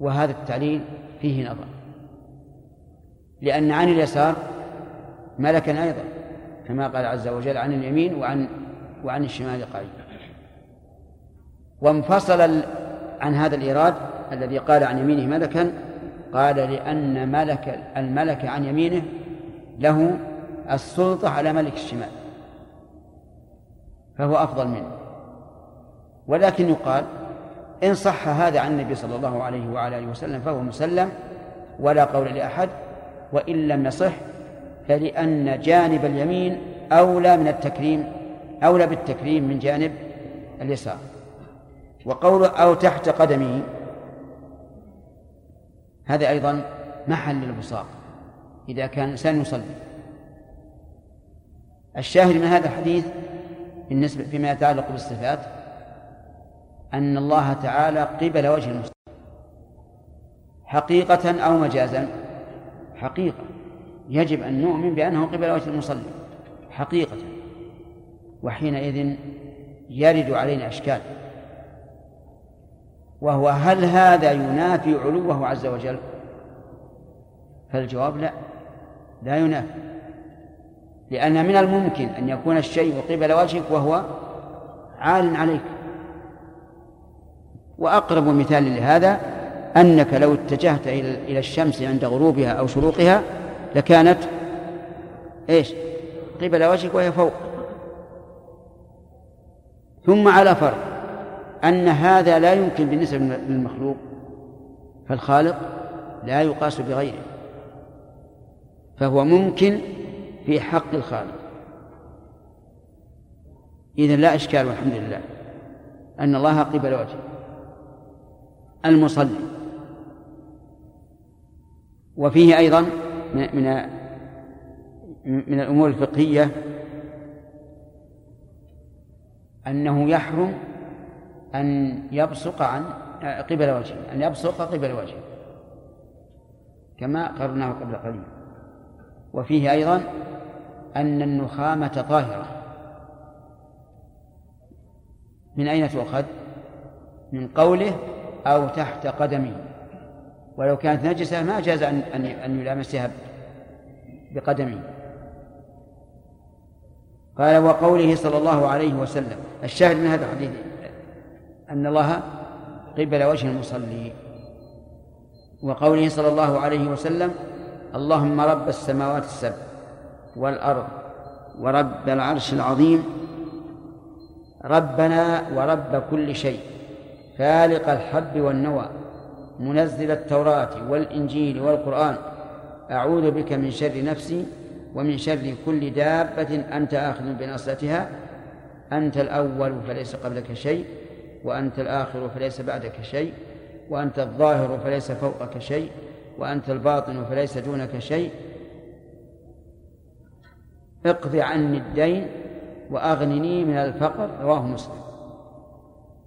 وهذا التعليل فيه نظر. لأن عن اليسار ملكا أيضا كما قال عز وجل عن اليمين وعن وعن الشمال قريب وانفصل عن هذا الإيراد الذي قال عن يمينه ملكا قال لأن ملك الملك عن يمينه له السلطة على ملك الشمال فهو أفضل منه. ولكن يقال إن صح هذا عن النبي صلى الله عليه وعلى آله وسلم فهو مسلم ولا قول لأحد وإن لم يصح فلأن جانب اليمين أولى من التكريم أولى بالتكريم من جانب اليسار. وقول أو تحت قدمه هذا أيضا محل للبصاق إذا كان الإنسان يصلي. الشاهد من هذا الحديث بالنسبة فيما يتعلق بالصفات أن الله تعالى قبل وجه المسلم حقيقة أو مجازا؟ حقيقة. يجب أن نؤمن بأنه قبل وجه المصلي. حقيقة. وحينئذ يرد علينا أشكال. وهو هل هذا ينافي علوه عز وجل؟ فالجواب لا. لا ينافي. لأن من الممكن أن يكون الشيء قبل وجهك وهو عال عليك. وأقرب مثال لهذا أنك لو اتجهت إلى الشمس عند غروبها أو شروقها لكانت إيش؟ قبل وجهك وهي فوق. ثم على فرض أن هذا لا يمكن بالنسبة للمخلوق فالخالق لا يقاس بغيره فهو ممكن في حق الخالق. إذا لا إشكال والحمد لله أن الله قبل وجهه. المصلي. وفيه أيضا من من الأمور الفقهية أنه يحرم أن يبصق عن قبل وجهه أن يبصق قبل وجهه كما قررناه قبل قليل. وفيه أيضا أن النخامة طاهرة. من أين تؤخذ؟ من قوله أو تحت قدمه ولو كانت نجسة ما جاز أن أن يلامسها بقدمه قال وقوله صلى الله عليه وسلم الشاهد من هذا الحديث أن الله قبل وجه المصلي. وقوله صلى الله عليه وسلم اللهم رب السماوات السبع والأرض ورب العرش العظيم ربنا ورب كل شيء. فالق الحب والنوى منزل التوراة والإنجيل والقرآن. أعوذ بك من شر نفسي ومن شر كل دابة أنت آخذ بناصيتها أنت الأول فليس قبلك شيء وأنت الآخر فليس بعدك شيء وأنت الظاهر فليس فوقك شيء وأنت الباطن فليس دونك شيء. اقض عني الدين وأغنني من الفقر رواه مسلم.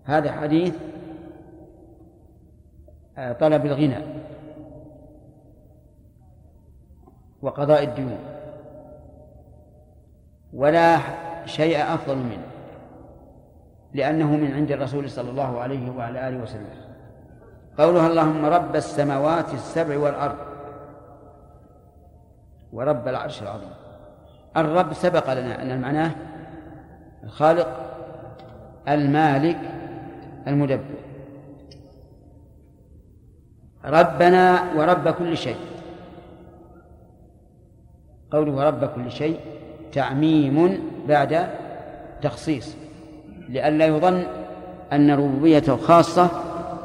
هذا حديث طلب الغنى وقضاء الديون. ولا شيء أفضل منه لأنه من عند الرسول صلى الله عليه وعلى آله وسلم. قولها اللهم رب السماوات السبع والأرض ورب العرش العظيم. الرب سبق لنا أن معناه الخالق المالك المدبر. ربنا ورب كل شيء. قوله رب كل شيء تعميم بعد تخصيص لئلا يظن أن ربوبيته خاصة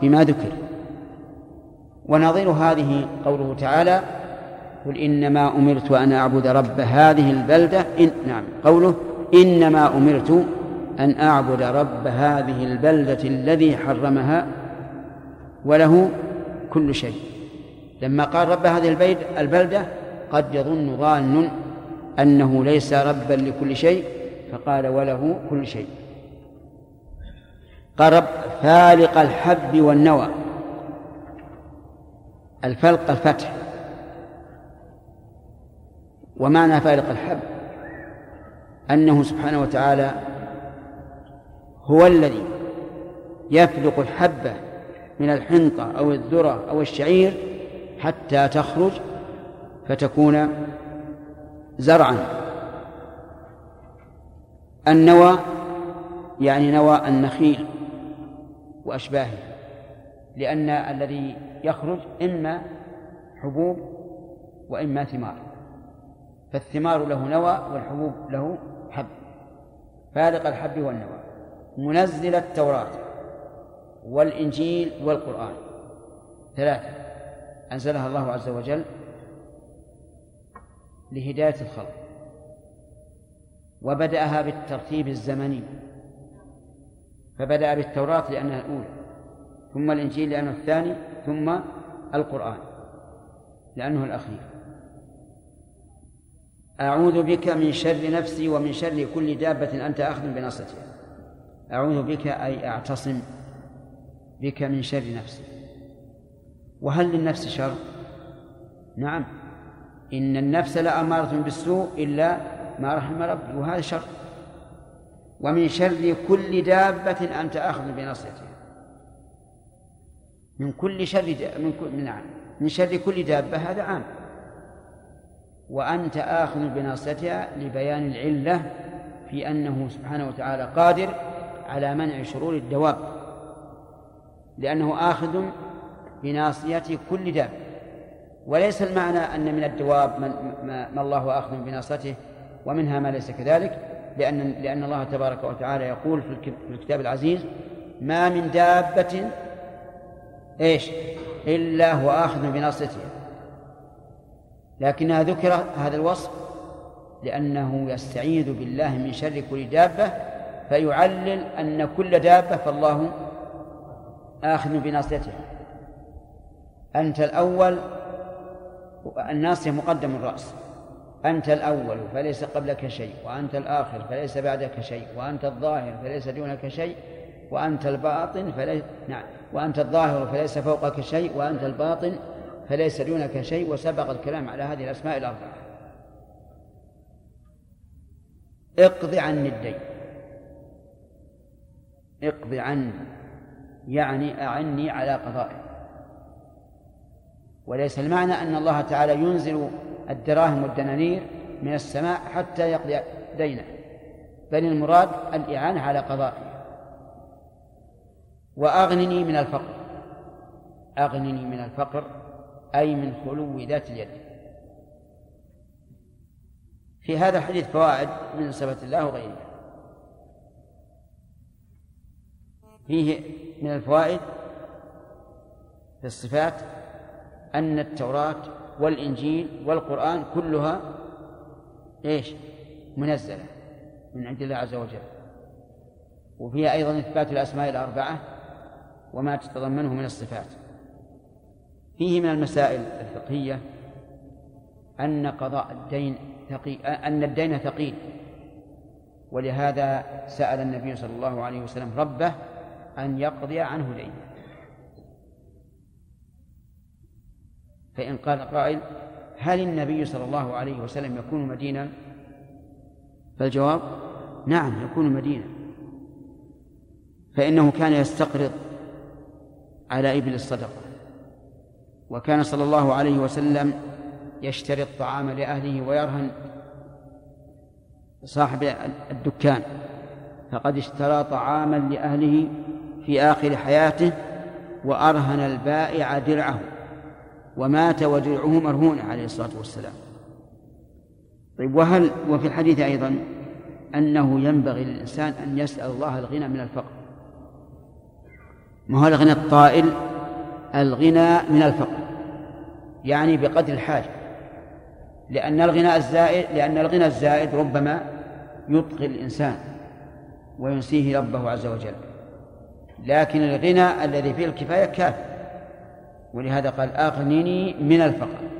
بما ذكر. ونظير هذه قوله تعالى قل إنما أمرت أن أعبد رب هذه البلدة. إن نعم. قوله إنما أمرت أن أعبد رب هذه البلدة الذي حرمها وله كل شيء. لما قال رب هذه البيت البلدة قد يظن ظان أنه ليس ربا لكل شيء فقال وله كل شيء. قال رب فالق الحب والنوى. الفلق الفتح. ومعنى فالق الحب؟ أنه سبحانه وتعالى هو الذي يفلق الحبة من الحنطة أو الذرة أو الشعير حتى تخرج فتكون زرعا. النوى يعني نوى النخيل وأشباهه لأن الذي يخرج إما حبوب وإما ثمار فالثمار له نوى والحبوب له حب. فارق الحب والنوى. منزل التوراة. والإنجيل والقرآن. ثلاثة. أنزلها الله عز وجل لهداية الخلق. وبدأها بالترتيب الزمني. فبدأ بالتوراة لأنها الأولى. ثم الإنجيل لأنه الثاني. ثم القرآن لأنه الأخير. أعوذ بك من شر نفسي ومن شر كل دابة أنت آخذ بناصيتها أعوذ بك أي أعتصم. بك من شر نفسي وهل للنفس شر؟ نعم. إن النفس لأمارة بالسوء إلا ما رحم ربي وهذا شر. ومن شر كل دابة أنت آخذ بناصيتها من كل شر من كل نعم. من شر كل دابة هذا عام. وأنت آخذ بناصيتها لبيان العلة في أنه سبحانه وتعالى قادر على منع شرور الدواب. لأنه آخذ بناصية كل دابة وليس المعنى أن من الدواب من ما الله آخذ بناصيته ومنها ما ليس كذلك لأن لأن الله تبارك وتعالى يقول في الكتاب العزيز ما من دابة إيش؟ إلا هو آخذ بناصيتها لكنها ذكر هذا الوصف لأنه يستعيذ بالله من شر كل دابة فيعلل أن كل دابة فالله آخذ بناصيتها. أنت الأول الناصية مقدم الرأس. أنت الأول فليس قبلك شيء وأنت الآخر فليس بعدك شيء وأنت الظاهر فليس دونك شيء وأنت الباطن فليس نعم وأنت الظاهر فليس فوقك شيء وأنت الباطن فليس دونك شيء وسبق الكلام على هذه الأسماء الأربعة. اقض عني الدين. اقض عني. يعني أعني على قضائه. وليس المعنى أن الله تعالى ينزل الدراهم والدنانير من السماء حتى يقضي دينه بل المراد الإعانة على قضائه. وأغنني من الفقر أغنني من الفقر أي من خلو ذات اليد. في هذا الحديث فوائد من صفة الله وغيره فيه من الفوائد في الصفات أن التوراة والإنجيل والقرآن كلها إيش؟ منزلة من عند الله عز وجل. وفيها أيضا إثبات الأسماء الأربعة وما تتضمنه من الصفات. فيه من المسائل الفقهية أن قضاء الدين ثقيل أن الدين ثقيل. ولهذا سأل النبي صلى الله عليه وسلم ربه أن يقضي عنه دينه. فإن قال قائل هل النبي صلى الله عليه وسلم يكون مدينا فالجواب نعم يكون مدينا فإنه كان يستقرض على إبل الصدقة وكان صلى الله عليه وسلم يشتري الطعام لأهله ويرهن صاحب الدكان فقد اشترى طعاما لأهله في آخر حياته وأرهن البائع درعه ومات ودرعه مرهون عليه الصلاة والسلام. طيب وهل وفي الحديث أيضا أنه ينبغي للإنسان أن يسأل الله الغنى من الفقر؟ ما هو الغنى الطائل؟ الغنى من الفقر يعني بقدر الحاجة لأن الغنى الزائد لأن الغنى الزائد ربما يطغي الإنسان وينسيه ربه عز وجل. لكن الغنى الذي فيه الكفاية كافٍ ولهذا قال أغنني من الفقر.